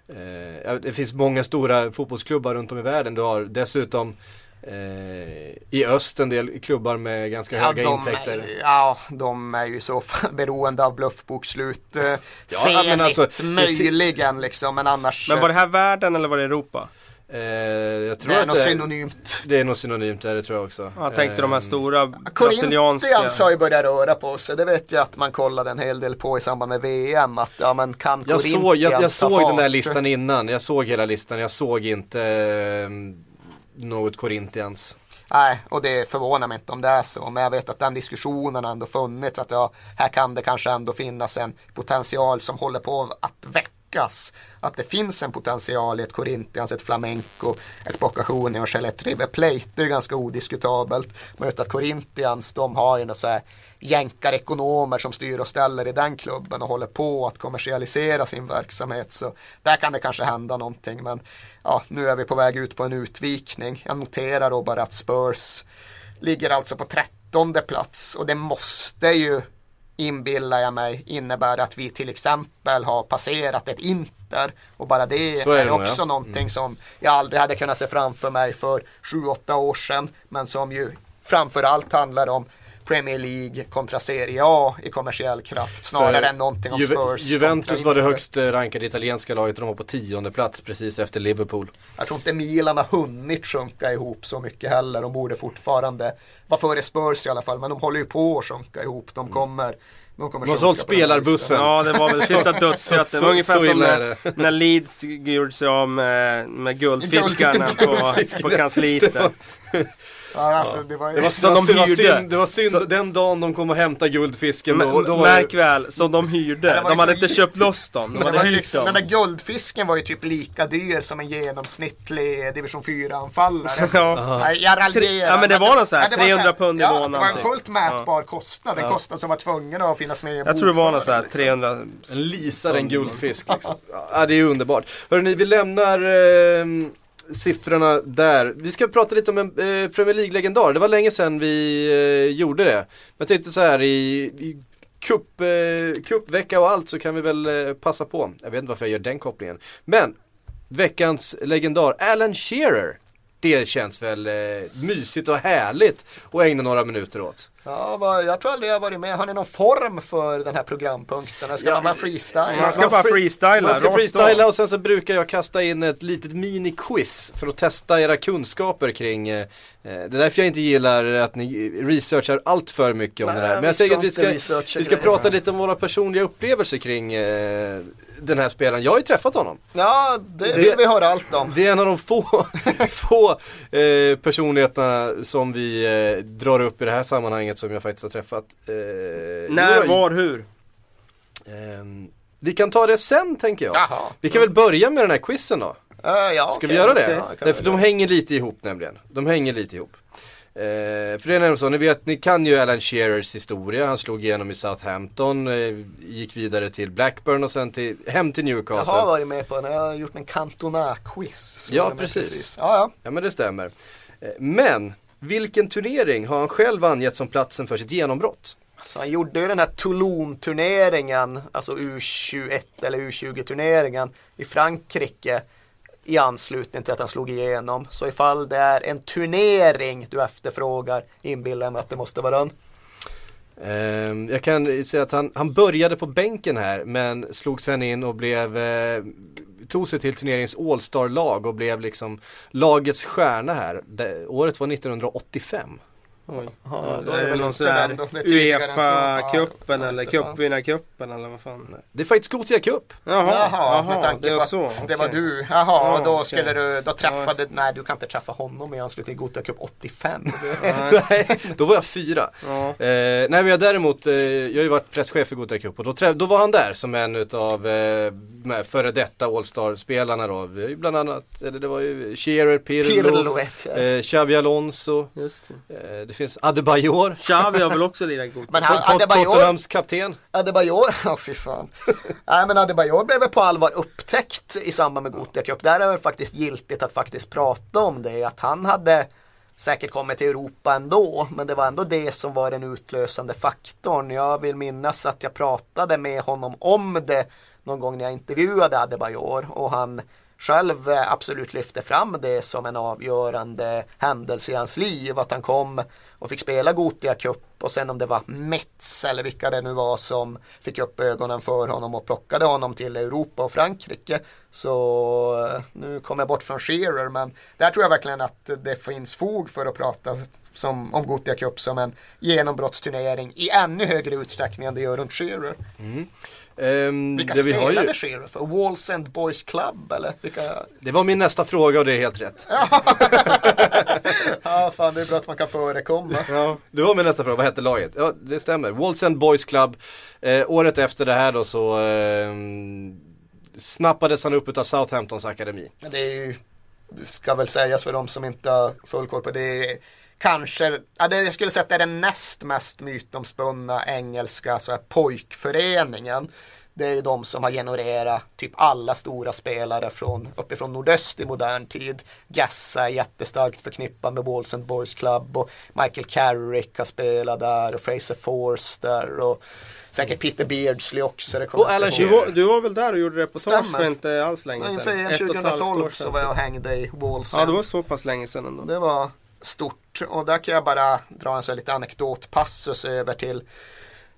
eh, det finns många stora fotbollsklubbar runt om i världen. Du har dessutom Eh, i öst en del klubbar med ganska ja, höga intäkter. Är, ja, de är ju så <laughs> beroende av bluffbokslut. Eh, ja, Senigt alltså, möjligen liksom, men annars. Men var det här världen eller var det Europa? Eh, jag tror det är att nog det, synonymt. Det är nog synonymt, det tror jag också. Jag tänkte eh, de här eh, stora brasilianska. Corinthians har ju börjat röra på sig. Det vet jag att man kollade en hel del på i samband med VM. Att ja, men kan jag såg, jag, jag såg den där listan innan. Jag såg hela listan. Jag såg inte eh, något Corinthians. Nej, och det förvånar mig inte om det är så. Men jag vet att den diskussionen ändå funnits. Att ja, här kan det kanske ändå finnas en potential som håller på att väckas. Att det finns en potential i ett Corinthians, ett Flamenco, ett Boca Juniors eller ett River Plate. Det är ganska odiskutabelt. Men just att Corinthians, de har ju något så här jänkarekonomer som styr och ställer i den klubben och håller på att kommersialisera sin verksamhet. Så där kan det kanske hända någonting. Men ja, nu är vi på väg ut på en utvikning. Jag noterar då bara att Spurs ligger alltså på trettonde plats och det måste ju inbillar jag mig innebära att vi till exempel har passerat ett Inter och bara det är, är det också ja. någonting mm. som jag aldrig hade kunnat se framför mig för 7-8 år sedan men som ju framförallt handlar om Premier League kontra Serie A i kommersiell kraft snarare än någonting om Ju Spurs. Juventus var det högst rankade italienska laget och de var på tionde plats precis efter Liverpool. Jag tror inte Milan har hunnit sjunka ihop så mycket heller. De borde fortfarande vara före Spurs i alla fall. Men de håller ju på att sjunka ihop. De kommer de, har sålt spelarbussen. Ja, det var väl <laughs> sista dödsrätten. Det var ungefär som när, när Leeds gjorde sig av med, med guldfiskarna på, <laughs> på kansliet. <laughs> Ja, alltså, det var, Det var, Som det var, de synd- var hyrde. synd, det var synd den dagen de kom och hämtade guldfisken. Då, Men, då märk väl, som de hyrde. De hade så- inte köpt loss dem. De hade liksom, den där guldfisken var ju typ lika dyr som en genomsnittlig division 4-anfallare. Ja. Nej, jag raljerar. Ja, men det var någon så här Ja, det var 300 här- pund i ja, månaden det var en typ. fullt mätbar kostnad. En kostnad som var tvungen att finnas med i Jag tror det var någon så här bokföringen, 300 En lisar en guldfisk liksom. Ja det är underbart. Hörrni, vi lämnar eh, siffrorna där. Vi ska prata lite om en eh, Premier League-legendar. Det var länge sedan vi eh, gjorde det. Men jag tänkte så här i, i cup, eh, cupvecka och allt så kan vi väl eh, passa på. Jag vet inte varför jag gör den kopplingen. Men veckans legendar, Alan Shearer. Det känns väl eh, mysigt och härligt att ägna några minuter åt. Ja, jag tror aldrig jag har varit med. Har ni någon form för den här programpunkten? Ska Ja, man bara freestyle? Man ska bara freestyla. Man ska freestyla och sen så brukar jag kasta in ett litet mini-quiz för att testa era kunskaper kring eh, eh, Det är därför jag inte gillar att ni researchar allt för mycket om Nej, det här. Men vi jag ska tänker att vi ska, vi ska grejer. prata lite om våra personliga upplevelser kring eh, den här spelaren. Jag har ju träffat honom. Ja, det, Det- vill vi höra allt om. Det är en av de få, <laughs> få eh, personligheterna som vi eh, drar upp i det här sammanhanget som jag faktiskt har träffat. Eh, När, var, hur? ehm, vi kan ta det sen tänker jag. Jaha. Vi kan väl börja med den här quizen då. Uh, ja, Ska okej, vi göra det? okej. Ja, kan Därför vi de hänger lite ihop nämligen. De hänger lite ihop. Eh, för det är nämligen så, ni vet, ni kan ju Alan Shearers historia. Han slog igenom i Southampton, eh, gick vidare till Blackburn och sen till, hem till Jag Newcastle. har varit med på den. Jag har gjort en Cantona-quiz. Ja, jag med precis. Ja, ja. Ja men det stämmer. Eh, men, vilken turnering har han själv angett som platsen för sitt genombrott? Så han gjorde ju den här Toulon-turneringen, alltså U21 eller U20-turneringen i Frankrike i anslutning till att han slog igenom. Så ifall det är en turnering du efterfrågar inbillar jag mig att det måste vara den. Ehm, jag kan säga att han, han började på bänken här men slog sen in och blev eh, tog sig till turneringens All-star-lag och blev liksom lagets stjärna här. Det, året var 1985. Oj. Ja, då är det någon inte sån där då, så. Uefa-cupen eller cupvinnarcupen eller vad fan? Det är faktiskt Gothia Cup. Jaha, Jaha, med tanke det på var att så. det var du. Jaha, Ja, då okej. skulle du, då träffade, nej du kan inte träffa honom i anslutning till Gothia Cup 85. Nej, då var jag fyra. Ja. Eh, nej men jag däremot, eh, jag har ju varit presschef för Gothia Cup och då, trä- då var han där som en utav eh, med före detta All-star-spelarna då. Bland annat, eller det var ju Shearer, Pirlo, Pirlo vet jag. eh, Xavi Alonso, Just det. eh, det finns Adebayor, Xavi har väl också lirat <laughs> god Men han, Adebayor, Tottenhams kapten. Adebayor, <laughs> ja fy fan. Nej men Adebayor blev väl på allvar upptäckt i samband med Gothia Cup. Där är det väl faktiskt giltigt att faktiskt prata om det. Att han hade säkert kommit till Europa ändå. Men det var ändå det som var den utlösande faktorn. Jag vill minnas att jag pratade med honom om det någon gång när jag intervjuade Adebayor. Och han själv eh, absolut lyfte fram det som en avgörande händelse i hans liv. Att han kom och fick spela Gothia Cup och sen om det var Metz eller vilka det nu var som fick upp ögonen för honom och plockade honom till Europa och Frankrike. Så eh, nu kommer jag bort från Shearer men där tror jag verkligen att det finns fog för att prata som, om Gothia Cup som en genombrottsturnering i ännu högre utsträckning än det gör runt Shearer. Mm. Ehm, Vilka det, vi har spelade ju, Shearer för? Walls End Boys Club eller? Vilka? det var min nästa fråga och det är helt rätt. <laughs> Ja, fan det är bra att man kan förekomma. Ja, det var min nästa fråga, vad hette laget? Ja, det stämmer. Walls End Boys Club. Eh, året efter det här då så eh, snappades han upp utav Southamptons akademi. Det är ju, ska väl sägas för de som inte har full koll på det. Kanske, ja, det jag skulle säga att det är den näst mest mytomspunna engelska så här, pojkföreningen. Det är ju de som har genererat typ alla stora spelare från uppifrån nordöst i modern tid. Gassa är jättestarkt förknippad med Walls and Boys Club och Michael Carrick har spelat där och Fraser Forster och säkert Peter Beardsley också. Det Och Alan Du var, du var väl där och gjorde reportage för inte alls länge Nej, sedan? Inför halvt år 2012 sedan. så var jag och hängde i Walls Ja, det var så pass länge sedan ändå. Det var stort. Och där kan jag bara dra en så här lite anekdotpassus över till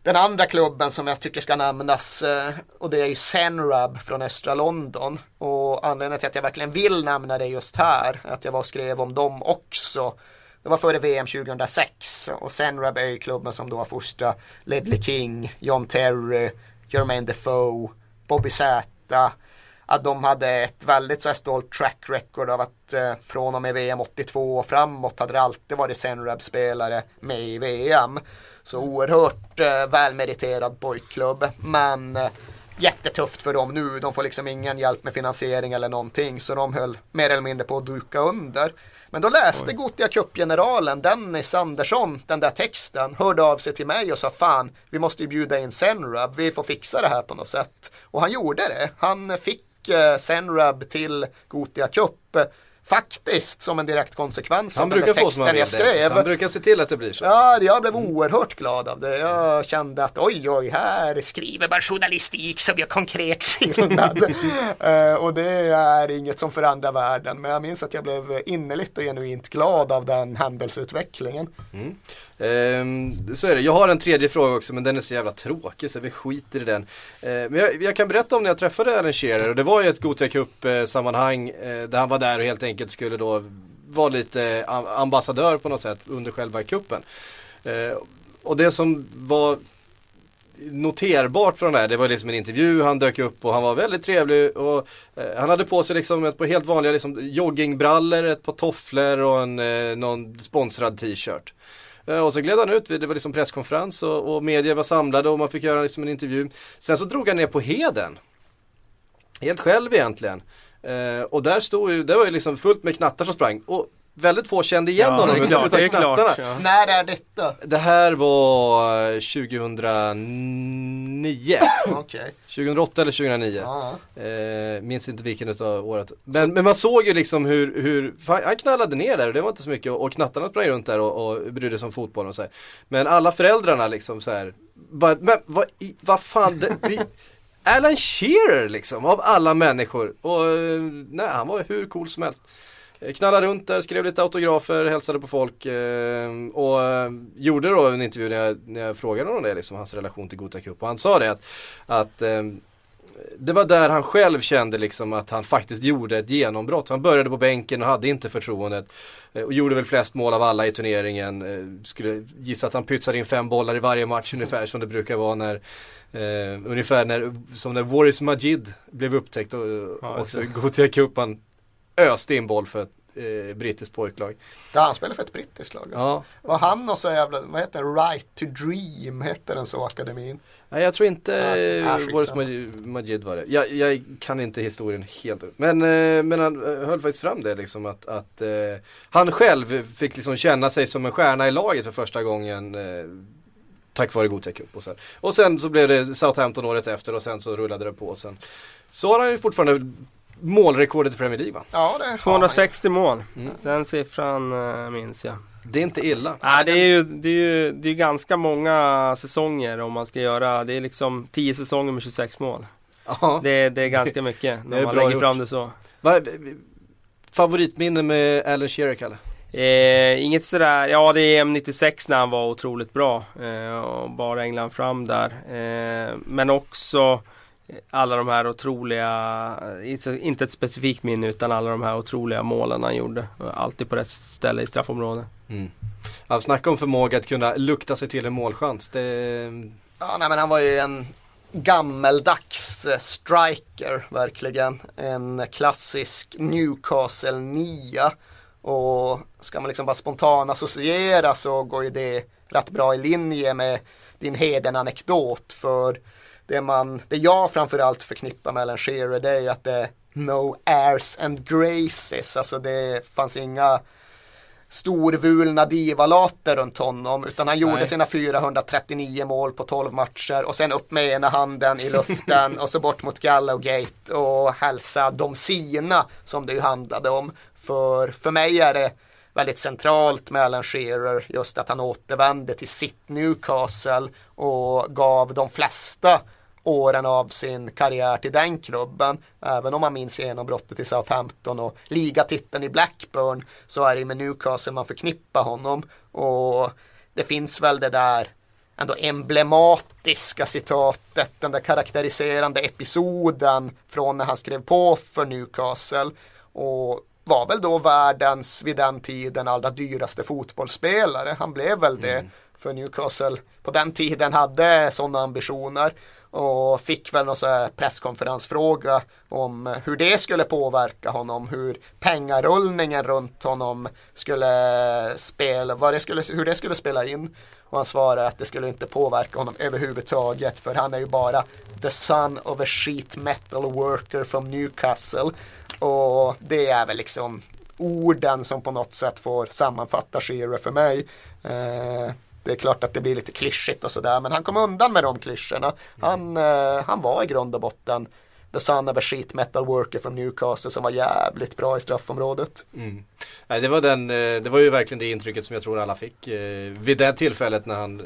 den andra klubben som jag tycker ska nämnas eh, och det är ju Senrab från östra London. Och anledningen till att jag verkligen vill nämna det just här att jag var och skrev om dem också. Det var före VM 2006 och Senrab är ju klubben som då har fostrat Ledley King, John Terry, Jermaine Defoe, Bobby Zäta att de hade ett väldigt så här stolt track record av att eh, från och med VM 82 och framåt hade det alltid varit Senrab-spelare med i VM. Så oerhört eh, välmeriterad pojkklubb. Men eh, jättetufft för dem nu. De får liksom ingen hjälp med finansiering eller någonting. Så de höll mer eller mindre på att duka under. Men då läste Gothia Cup-generalen Dennis Andersson den där texten, hörde av sig till mig och sa fan, vi måste ju bjuda in Senrab, vi får fixa det här på något sätt. Och han gjorde det. Han fick eh, Senrab till Gothia Cup faktiskt som en direkt konsekvens Han av den brukar där som han texten jag skrev. Han brukar se till att det blir så. Ja, jag blev oerhört glad av det. Jag kände att oj, oj, här skriver man journalistik som gör konkret skillnad. <laughs> Eh, och det är inget som förändrar världen. Men jag minns att jag blev innerligt och genuint glad av den händelseutvecklingen. Ehm, så är det. Jag har en tredje fråga också men den är så jävla tråkig så vi skiter i den. Ehm, men jag, jag kan berätta om när jag träffade Alan Shearer och det var ju ett Gothia Cup-sammanhang eh, där han var där och helt enkelt skulle då vara lite ambassadör på något sätt under själva kuppen. Ehm, och det som var noterbart från det här, det var liksom en intervju, han dök upp och han var väldigt trevlig och eh, han hade på sig liksom ett par helt vanliga liksom, joggingbrallor, ett par tofflor och en, eh, någon sponsrad t-shirt. Eh, och så gled han ut, det var liksom presskonferens och, och media var samlade och man fick göra liksom en intervju. Sen så drog han ner på Heden. Helt själv egentligen. Eh, och där stod ju, det var ju liksom fullt med knattar som sprang. Och väldigt få kände igen Ja, honom det är klart. Det är klart ja. När är detta? Det här var eh, 2009. Okej. 2008 eller 2009. Ja. Eh, minns inte vilken utav året. Men, men man såg ju liksom hur, hur fan, han knallade ner där och det var inte så mycket och, och knattarna sprang runt där och, och brydde sig om fotbollen och så här. Men alla föräldrarna liksom så här. Bara, men vad, i- vad fan, det, det, Alan Shearer liksom av alla människor. Och eh, nej, han var hur cool som helst. Knallade runt där, skrev lite autografer, hälsade på folk eh, och eh, gjorde då en intervju när jag, när jag frågade honom det, liksom hans relation till Gothia Cup och han sa det att, att eh, det var där han själv kände liksom att han faktiskt gjorde ett genombrott. Han började på bänken och hade inte förtroendet. Och gjorde väl flest mål av alla i turneringen. Skulle gissa att han pytsade in fem bollar i varje match <laughs> ungefär som det brukar vara när eh, Ungefär när, som när Waris Majid blev upptäckt och Ja, också i Gothia Cup han öste in boll för ett eh, brittiskt pojklag. Ja, han spelar för ett brittiskt lag. Alltså. Ja, Var han och så jävla, vad heter det, Right to Dream, hette den så, akademin? Nej jag tror inte Ja. Boris Maj- Majid var det. Jag, jag kan inte historien helt Men, eh, men han eh, höll faktiskt fram det liksom att, att eh, han själv fick liksom känna sig som en stjärna i laget för första gången eh, Tack vare Gothia Cup och sen. Och sen så blev det Southampton året efter och sen så rullade det på och sen. Så har han ju fortfarande målrekordet i Premier League va? Ja, det har han. 260 mål. Mm. Den siffran uh, minns jag. Det är inte illa. Nej, det är ju, det är ju det är ganska många säsonger om man ska göra. Det är liksom 10 säsonger med 26 mål. Ja. Det, det är ganska <laughs> mycket när man lägger gjort. fram det så. Va, favoritminne med Alan Shearer Kalle? Eh, inget sådär, ja det är M96 när han var otroligt bra eh, och bar England fram där. Eh, men också alla de här otroliga, inte- ett specifikt minne utan alla de här otroliga målen han gjorde. Alltid på rätt ställe i straffområdet. Mm. Ja, snacka om förmåga att kunna lukta sig till en målchans. Det, Ja, nej, men han var ju en gammeldags eh, striker, verkligen. En klassisk Newcastle nia. Och ska man liksom bara spontan associera så går ju det rätt bra i linje med din Heden-anekdot. För det, man, det jag framförallt förknippar med Alan Shearer det är ju att det är no airs and graces. Alltså det fanns inga storvulna divalater runt honom utan han gjorde Nej. sina 439 mål på 12 matcher och sen upp med ena handen i luften <laughs> och så bort mot Gallowgate och hälsa de sina som det ju handlade om. För, för mig är det väldigt centralt med Alan Shearer just att han återvände till sitt Newcastle och gav de flesta åren av sin karriär till den klubben. Även om man minns genombrottet i Southampton och ligatiteln i Blackburn så är det med Newcastle man förknippar honom. Och det finns väl det där ändå emblematiska citatet, den där karaktäriserande episoden från när han skrev på för Newcastle. Och var väl då världens, vid den tiden, allra dyraste fotbollsspelare. Han blev väl det. För Newcastle på den tiden hade sådana ambitioner och fick väl någon så här presskonferensfråga om hur det skulle påverka honom, hur pengarullningen runt honom skulle spela, vad det skulle, hur det skulle spela in. Och han svarade att det skulle inte påverka honom överhuvudtaget för han är ju bara the son of a sheet metal worker from Newcastle. Och det är väl liksom orden som på något sätt får sammanfatta Shearer för mig. Eh, det är klart att det blir lite klyschigt och sådär men han kom undan med de klyschorna. Han, eh, han var i grund och botten the son of a sheet metal worker från Newcastle som var jävligt bra i straffområdet. Mm. Det, var den, eh, det var ju verkligen det intrycket som jag tror alla fick eh, vid det tillfället när han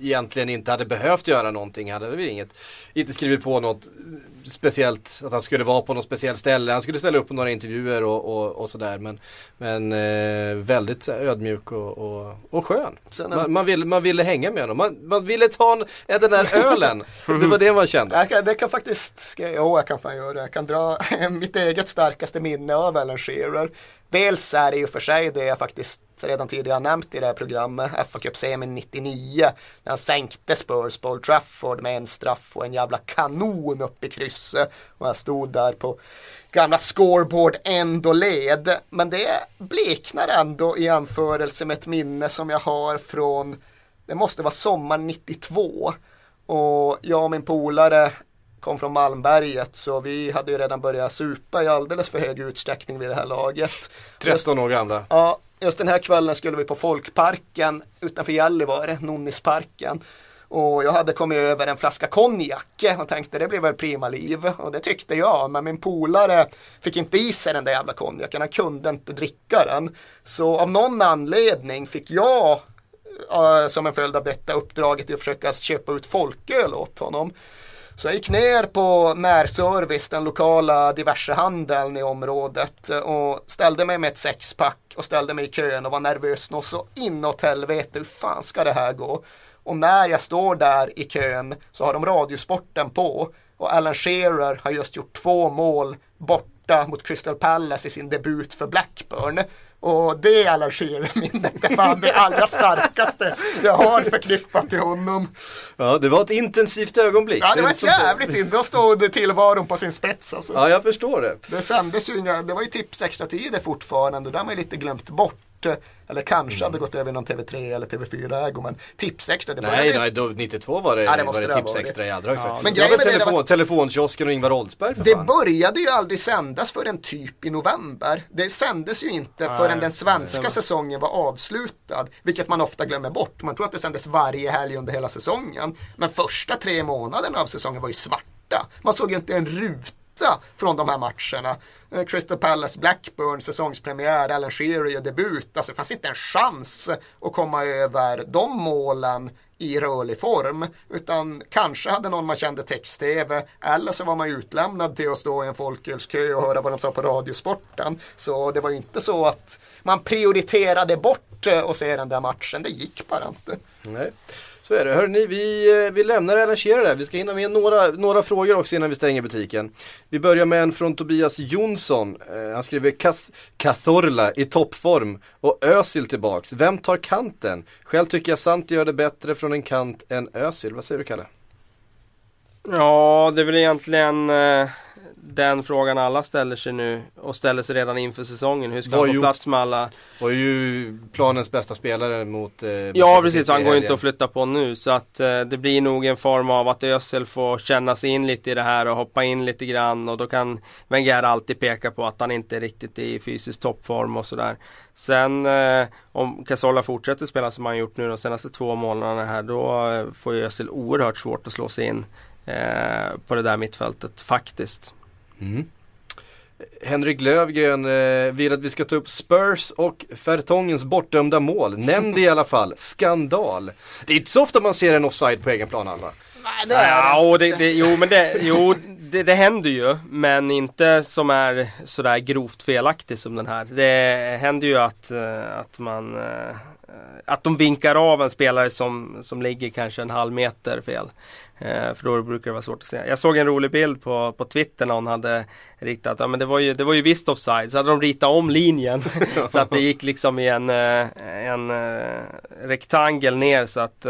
egentligen inte hade behövt göra någonting. Hade väl inget, inte skrivit på något speciellt, att han skulle vara på något speciellt ställe. Han skulle ställa upp på några intervjuer och, och, och sådär. Men, men eh, väldigt ödmjuk och, och, och skön. Man, man, ville, man ville hänga med honom. Man, man ville ta en, den där ölen. <laughs> det var det man kände. Jag kan, det kan faktiskt, jo jag kan fan göra det. Jag kan dra <laughs> mitt eget starkaste minne av Alan Shearer. Dels är det ju för sig det jag faktiskt redan tidigare nämnt i det här programmet, FA Cup 99, när han sänkte Spurs på Old Trafford med en straff och en jävla kanon upp i krysset. Och han stod där på gamla scoreboard ändå led. Men det bleknar ändå i jämförelse med ett minne som jag har från, det måste vara sommaren 92. Och jag och min polare kom från Malmberget så vi hade ju redan börjat supa i alldeles för hög utsträckning vid det här laget. 13 år gamla. Ja, just den här kvällen skulle vi på Folkparken utanför Gällivare, Nonnisparken. Och jag hade kommit över en flaska konjak och tänkte det blir väl prima liv. Och det tyckte jag, men min polare fick inte i sig den där jävla konjaken. Han kunde inte dricka den. Så av någon anledning fick jag som en följd av detta uppdraget att försöka köpa ut folköl åt honom. Så jag gick ner på närservice, den lokala diversehandeln i området och ställde mig med ett sexpack och ställde mig i kön och var nervös något så inåt helvete, hur fan ska det här gå? Och när jag står där i kön så har de radiosporten på och Alan Shearer har just gjort två mål borta mot Crystal Palace i sin debut för Blackburn. Och det är Shearer-minnet, det fan det allra starkaste jag har förknippat till honom. Ja, det var ett intensivt ögonblick. Ja, det var ett jävligt intensivt. Då stod tillvaron på sin spets alltså. Ja, jag förstår det. Det sändes ju inga, det var ju tips extra tider fortfarande, det har man ju lite glömt bort. Eller kanske mm. hade gått över någon TV3 eller TV4-ägo. Men Tipsextra. Det nej, nej, då, 92 var det, ja, det, var det Tipsextra i andra ja, Men det var telefon, var, telefonkiosken och Ingvar Oldsberg för Det fan. började ju aldrig sändas förrän typ i november. Det sändes ju inte ja, förrän den svenska ja. säsongen var avslutad. Vilket man ofta glömmer bort. Man tror att det sändes varje helg under hela säsongen. Men första tre månaderna av säsongen var ju svarta. Man såg ju inte en ruta hitta från de här matcherna. Eh, Crystal Palace, Blackburn, säsongspremiär, Alan Shearer debut. Alltså det fanns inte en chans att komma över de målen i rörlig form. Utan kanske hade någon man kände text-tv eller så var man utlämnad till att stå i en folkölskö och höra vad de sa på Radiosporten. Så det var ju inte så att man prioriterade bort eh, att se den där matchen. Det gick bara inte. Nej. Så är det. Hörrni, vi, eh, vi lämnar det här. Vi ska hinna med några, några frågor också innan vi stänger butiken. Vi börjar med en från Tobias Jonsson. Eh, han skriver Kas Kathorla i toppform och Özil tillbaks. Vem tar kanten? Själv tycker jag Santi gör det bättre från en kant än Özil. Vad säger du Kalle? Ja, det är väl egentligen eh, den frågan alla ställer sig nu och ställer sig redan inför säsongen. Hur ska var han få gjort, plats med alla? Var ju planens bästa spelare mot eh, Ja precis, han går inte att flytta på nu. Så att eh, det blir nog en form av att Ösel får känna sig in lite i det här och hoppa in lite grann. Och då kan Wenger alltid peka på att han inte är riktigt i fysisk toppform och sådär. Sen eh, om Casola fortsätter spela som han gjort nu de senaste två månaderna här då eh, får ju Ösel oerhört svårt att slå sig in eh, på det där mittfältet faktiskt. Mm. Henrik Lövgren eh, vill att vi ska ta upp Spurs och Fertongens bortdömda mål. Nämn det i alla fall. Skandal. Det är inte så ofta man ser en offside på egen planhalva. Nej, det är ja, det. det, jo, men det, jo, det, det händer ju. Men inte som är sådär grovt felaktig som den här. Det händer ju att, eh, att man eh, att de vinkar av en spelare som, som ligger kanske en halv meter fel. Eh, för då brukar det vara svårt att se. Jag såg en rolig bild på, på Twitter någon hade ritat, ja men det var ju, det var ju visst offside, så hade de ritat om linjen. <laughs> så att det gick liksom i en, eh, en eh, rektangel ner så att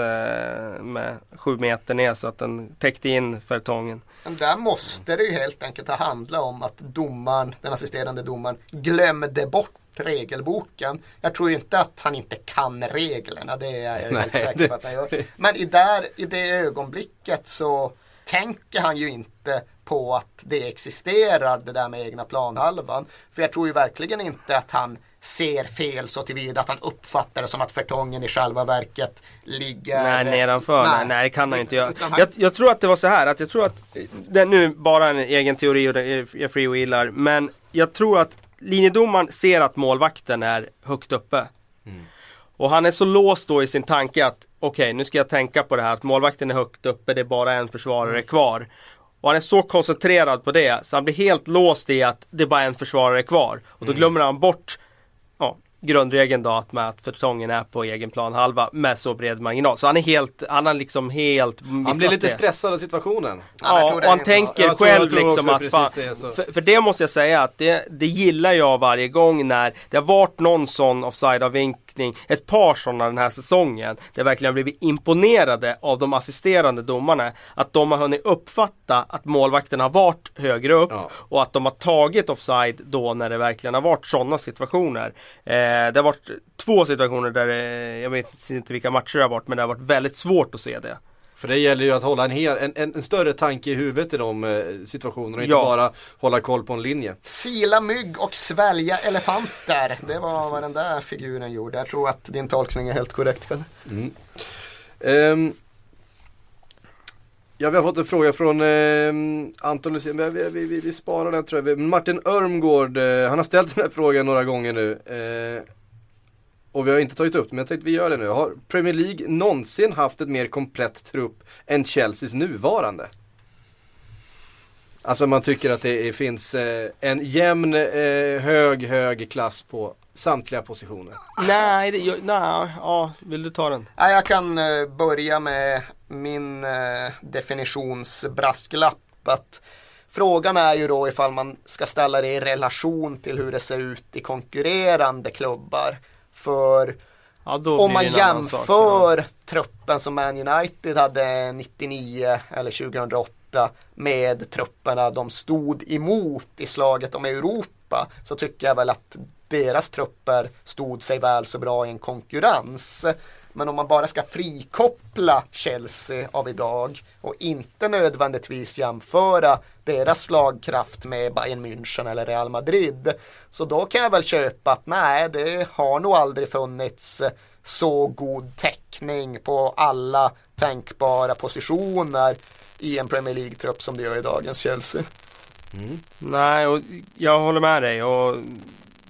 med sju meter ner så att den täckte in förtongen. Men där måste det ju helt enkelt ha handlat om att domaren, den assisterande domaren glömde bort regelboken. Jag tror inte att han inte kan reglerna, det är jag Nej, helt säker på att han gör. Men i, där, i det ögonblicket så tänker han ju inte på att det existerar det där med egna planhalvan. För jag tror ju verkligen inte att han ser fel så tillvida att han uppfattar det som att förtången i själva verket ligger Nej nedanför, nej, nej det kan han inte göra. Jag, jag, tror att det var så här att jag tror att, det är nu bara en egen teori och jag freewheelar, men jag tror att linjedomaren ser att målvakten är högt uppe. Mm. Och han är så låst då i sin tanke att okej okay, nu ska jag tänka på det här att målvakten är högt uppe, det är bara en försvarare mm. kvar. Och han är så koncentrerad på det så han blir helt låst i att det är bara en försvarare kvar. Och då mm. glömmer han bort grundregeln då att, med att förtongen är på egen plan halva med så bred marginal. Så han är helt, han har liksom helt Han blir lite det. stressad av situationen. Ja, och han tänker själv liksom att fan, för, för, det måste jag säga att det, det gillar jag varje gång när det har varit någon sån offside-avvinkning, ett par sådana den här säsongen. Där jag verkligen blivit imponerade av de assisterande domarna. Att de har hunnit uppfatta att målvakten har varit högre upp ja. och att de har tagit offside då när det verkligen har varit sådana situationer. Eh, det har varit två situationer där, eh, jag vet inte vilka matcher det har varit, men det har varit väldigt svårt att se det. För det gäller ju att hålla en, hel, en, en, en större tanke i huvudet i de eh, situationerna och inte ja. bara hålla koll på en linje. Sila mygg och svälja elefanter. Det var Precis. vad den där figuren gjorde. Jag tror att din tolkning är helt korrekt. Mm. Um, Ja, vi har fått en fråga från eh, Anton Lucien, vi, vi, vi, vi, sparar den tror jag. Martin Örmgård, eh, han har ställt den här frågan några gånger nu. Eh, och vi har inte tagit upp det, men jag tänkte vi gör det nu. Har Premier League någonsin haft ett mer komplett trupp än Chelseas nuvarande? Alltså man tycker att det finns eh, en jämn, eh, hög, hög klass på samtliga positioner. Nej, det, jag, nej, ja, vill du ta den? Nej, jag kan eh, börja med min eh, definitionsbrasklapp. Att frågan är ju då ifall man ska ställa det i relation till hur det ser ut i konkurrerande klubbar. För ja, om man jämför sak, truppen som Man United hade 99 eller 2008 med trupperna de stod emot i slaget om Europa så tycker jag väl att deras trupper stod sig väl så bra i en konkurrens. Men om man bara ska frikoppla Chelsea av idag och inte nödvändigtvis jämföra deras slagkraft med Bayern München eller Real Madrid. Så då kan jag väl köpa att nej, det har nog aldrig funnits eh, så god täckning på alla tänkbara positioner i en Premier League-trupp som det gör i dagens Chelsea. Mm. Nej, och jag håller med dig. Och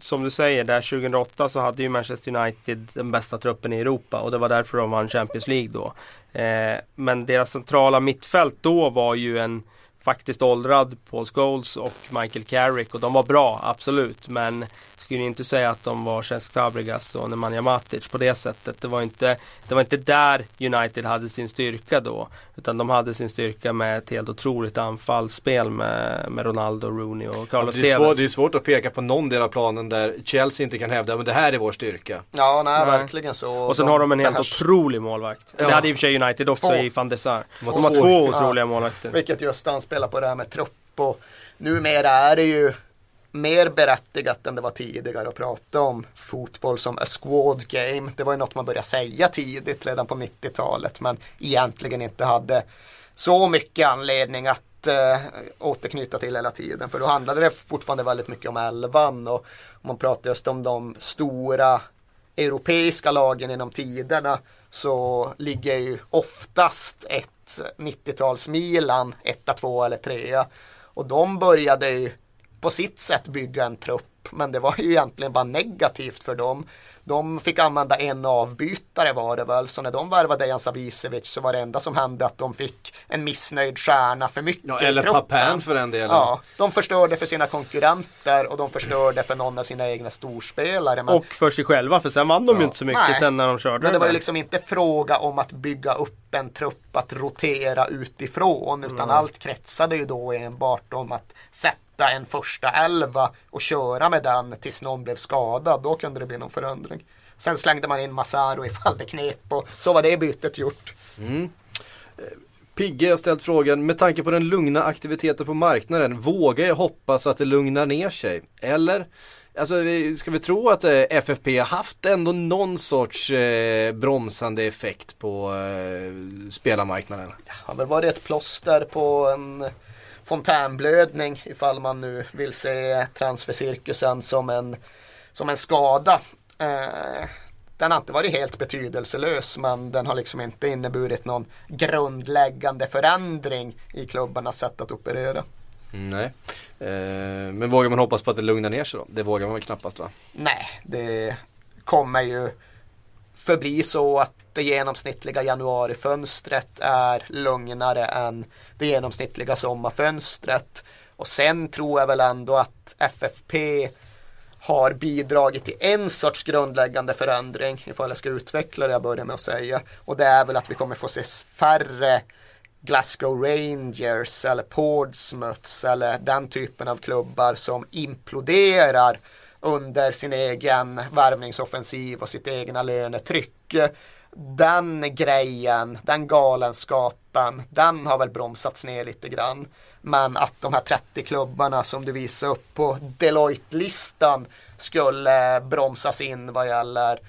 som du säger, där 2008 så hade ju Manchester United den bästa truppen i Europa och det var därför de vann Champions League då. Eh, men deras centrala mittfält då var ju en faktiskt åldrad Paul Scholes och Michael Carrick och de var bra, absolut. Men skulle inte säga att de var Cesc Fabregas och Nemanja Matic på det sättet. Det var, inte, det var inte där United hade sin styrka då. Utan de hade sin styrka med ett helt otroligt anfallsspel med, med Ronaldo, Rooney och Carlos ja, det, är svår, det är svårt att peka på någon del av planen där Chelsea inte kan hävda att det här är vår styrka. Ja, nej, nej. verkligen så. Och sen de har de en helt behärs... otrolig målvakt. Ja. Det hade i och för sig United också två. i van der Sar. De har två otroliga ja. målvakter. Vilket just anspelar på det här med trupp och numera är det ju mer berättigat än det var tidigare att prata om fotboll som a squad game. Det var ju något man började säga tidigt redan på 90-talet men egentligen inte hade så mycket anledning att eh, återknyta till hela tiden. För då handlade det fortfarande väldigt mycket om elvan och man pratar just om de stora europeiska lagen inom tiderna så ligger ju oftast ett 90-tals Milan etta, två eller trea. Och de började ju på sitt sätt bygga en trupp. Men det var ju egentligen bara negativt för dem. De fick använda en avbytare var det väl, så när de värvade Dejan Savicevic så var det enda som hände att de fick en missnöjd stjärna för mycket Ja, eller. Papan för den delen. Ja, de förstörde för sina konkurrenter och de förstörde för någon av sina egna storspelare. Men, Och för sig själva för sen vann de ju inte så mycket Nej. sen när de körde men det var ju liksom inte fråga om att bygga upp en trupp att rotera utifrån utan allt kretsade ju då enbart om att sätta en första elva och köra med den tills någon blev skadad. Då kunde det bli någon förändring. Sen slängde man in Massaro ifall det knep och så var det bytet gjort. Pigge har ställt frågan, med tanke på den lugna aktiviteten på marknaden, vågar jag hoppas att det lugnar ner sig? Eller? Alltså ska vi tro att eh, FFP har haft ändå någon sorts eh, bromsande effekt på eh, spelarmarknaden? har väl varit ett plåster på en fontänblödning ifall man nu vill se transfercirkusen som en, som en skada. Eh, den har inte varit helt betydelselös men den har liksom inte inneburit någon grundläggande förändring i klubbarnas sätt att operera. Nej. Eh, men vågar man hoppas på att det lugnar ner sig då? Det vågar man väl knappast va? Nej, det kommer ju förbli så att det genomsnittliga januarifönstret är lugnare än det genomsnittliga sommarfönstret. Och sen tror jag väl ändå att FFP har bidragit till en sorts grundläggande förändring, ifall jag ska utveckla det jag börjar med att säga. Och det är väl att vi kommer få se färre Glasgow Rangers eller Portsmouths eller den typen av klubbar som imploderar under sin egen värvningsoffensiv och sitt egna lönetryck. Den grejen, den galenskapen, den har väl bromsats ner lite grann. Men att de här 30 klubbarna som du visar upp på Deloitte-listan skulle bromsas in vad gäller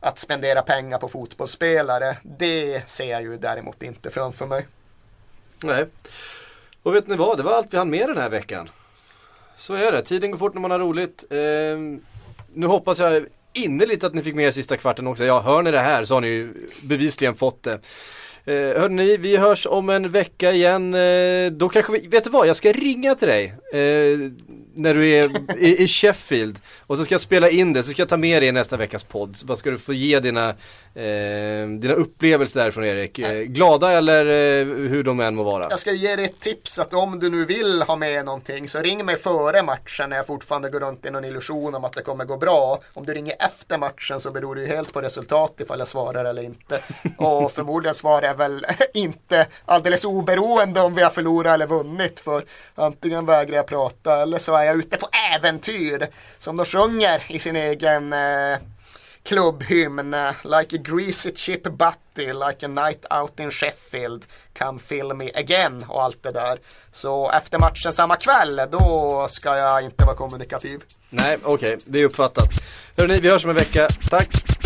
att spendera pengar på fotbollsspelare. Det ser jag ju däremot inte framför mig. Nej. Och vet ni vad, det var allt vi hann med den här veckan. Så är det, tiden går fort när man har roligt. Eh, nu hoppas jag innerligt att ni fick med er sista kvarten också. Ja, hör ni det här så har ni ju bevisligen fått det. Eh, hörde ni, vi hörs om en vecka igen. Eh, då kanske vi, vet du vad, jag ska ringa till dig eh, när du är i, i Sheffield. Och så ska jag spela in det, så ska jag ta med dig i nästa veckas podd. Så vad ska du få ge dina, eh, dina upplevelser därifrån Erik? Eh, glada eller eh, hur de än må vara? Jag ska ge dig ett tips att om du nu vill ha med någonting så ring mig före matchen när jag fortfarande går runt i någon illusion om att det kommer gå bra. Om du ringer efter matchen så beror det ju helt på resultat ifall jag svarar eller inte. <laughs> Och förmodligen svarar jag väl <laughs> inte alldeles oberoende om vi har förlorat eller vunnit. För antingen vägrar jag prata eller så är jag ute på äventyr. Som de sjunger i sin egen eh, klubbhymn. Eh, like a greasy chip butty, like a night out in Sheffield. Come fill me again och allt det där. Så efter matchen samma kväll, då ska jag inte vara kommunikativ. Nej, okej, det är uppfattat. Hörrni, vi hörs om en vecka. Tack!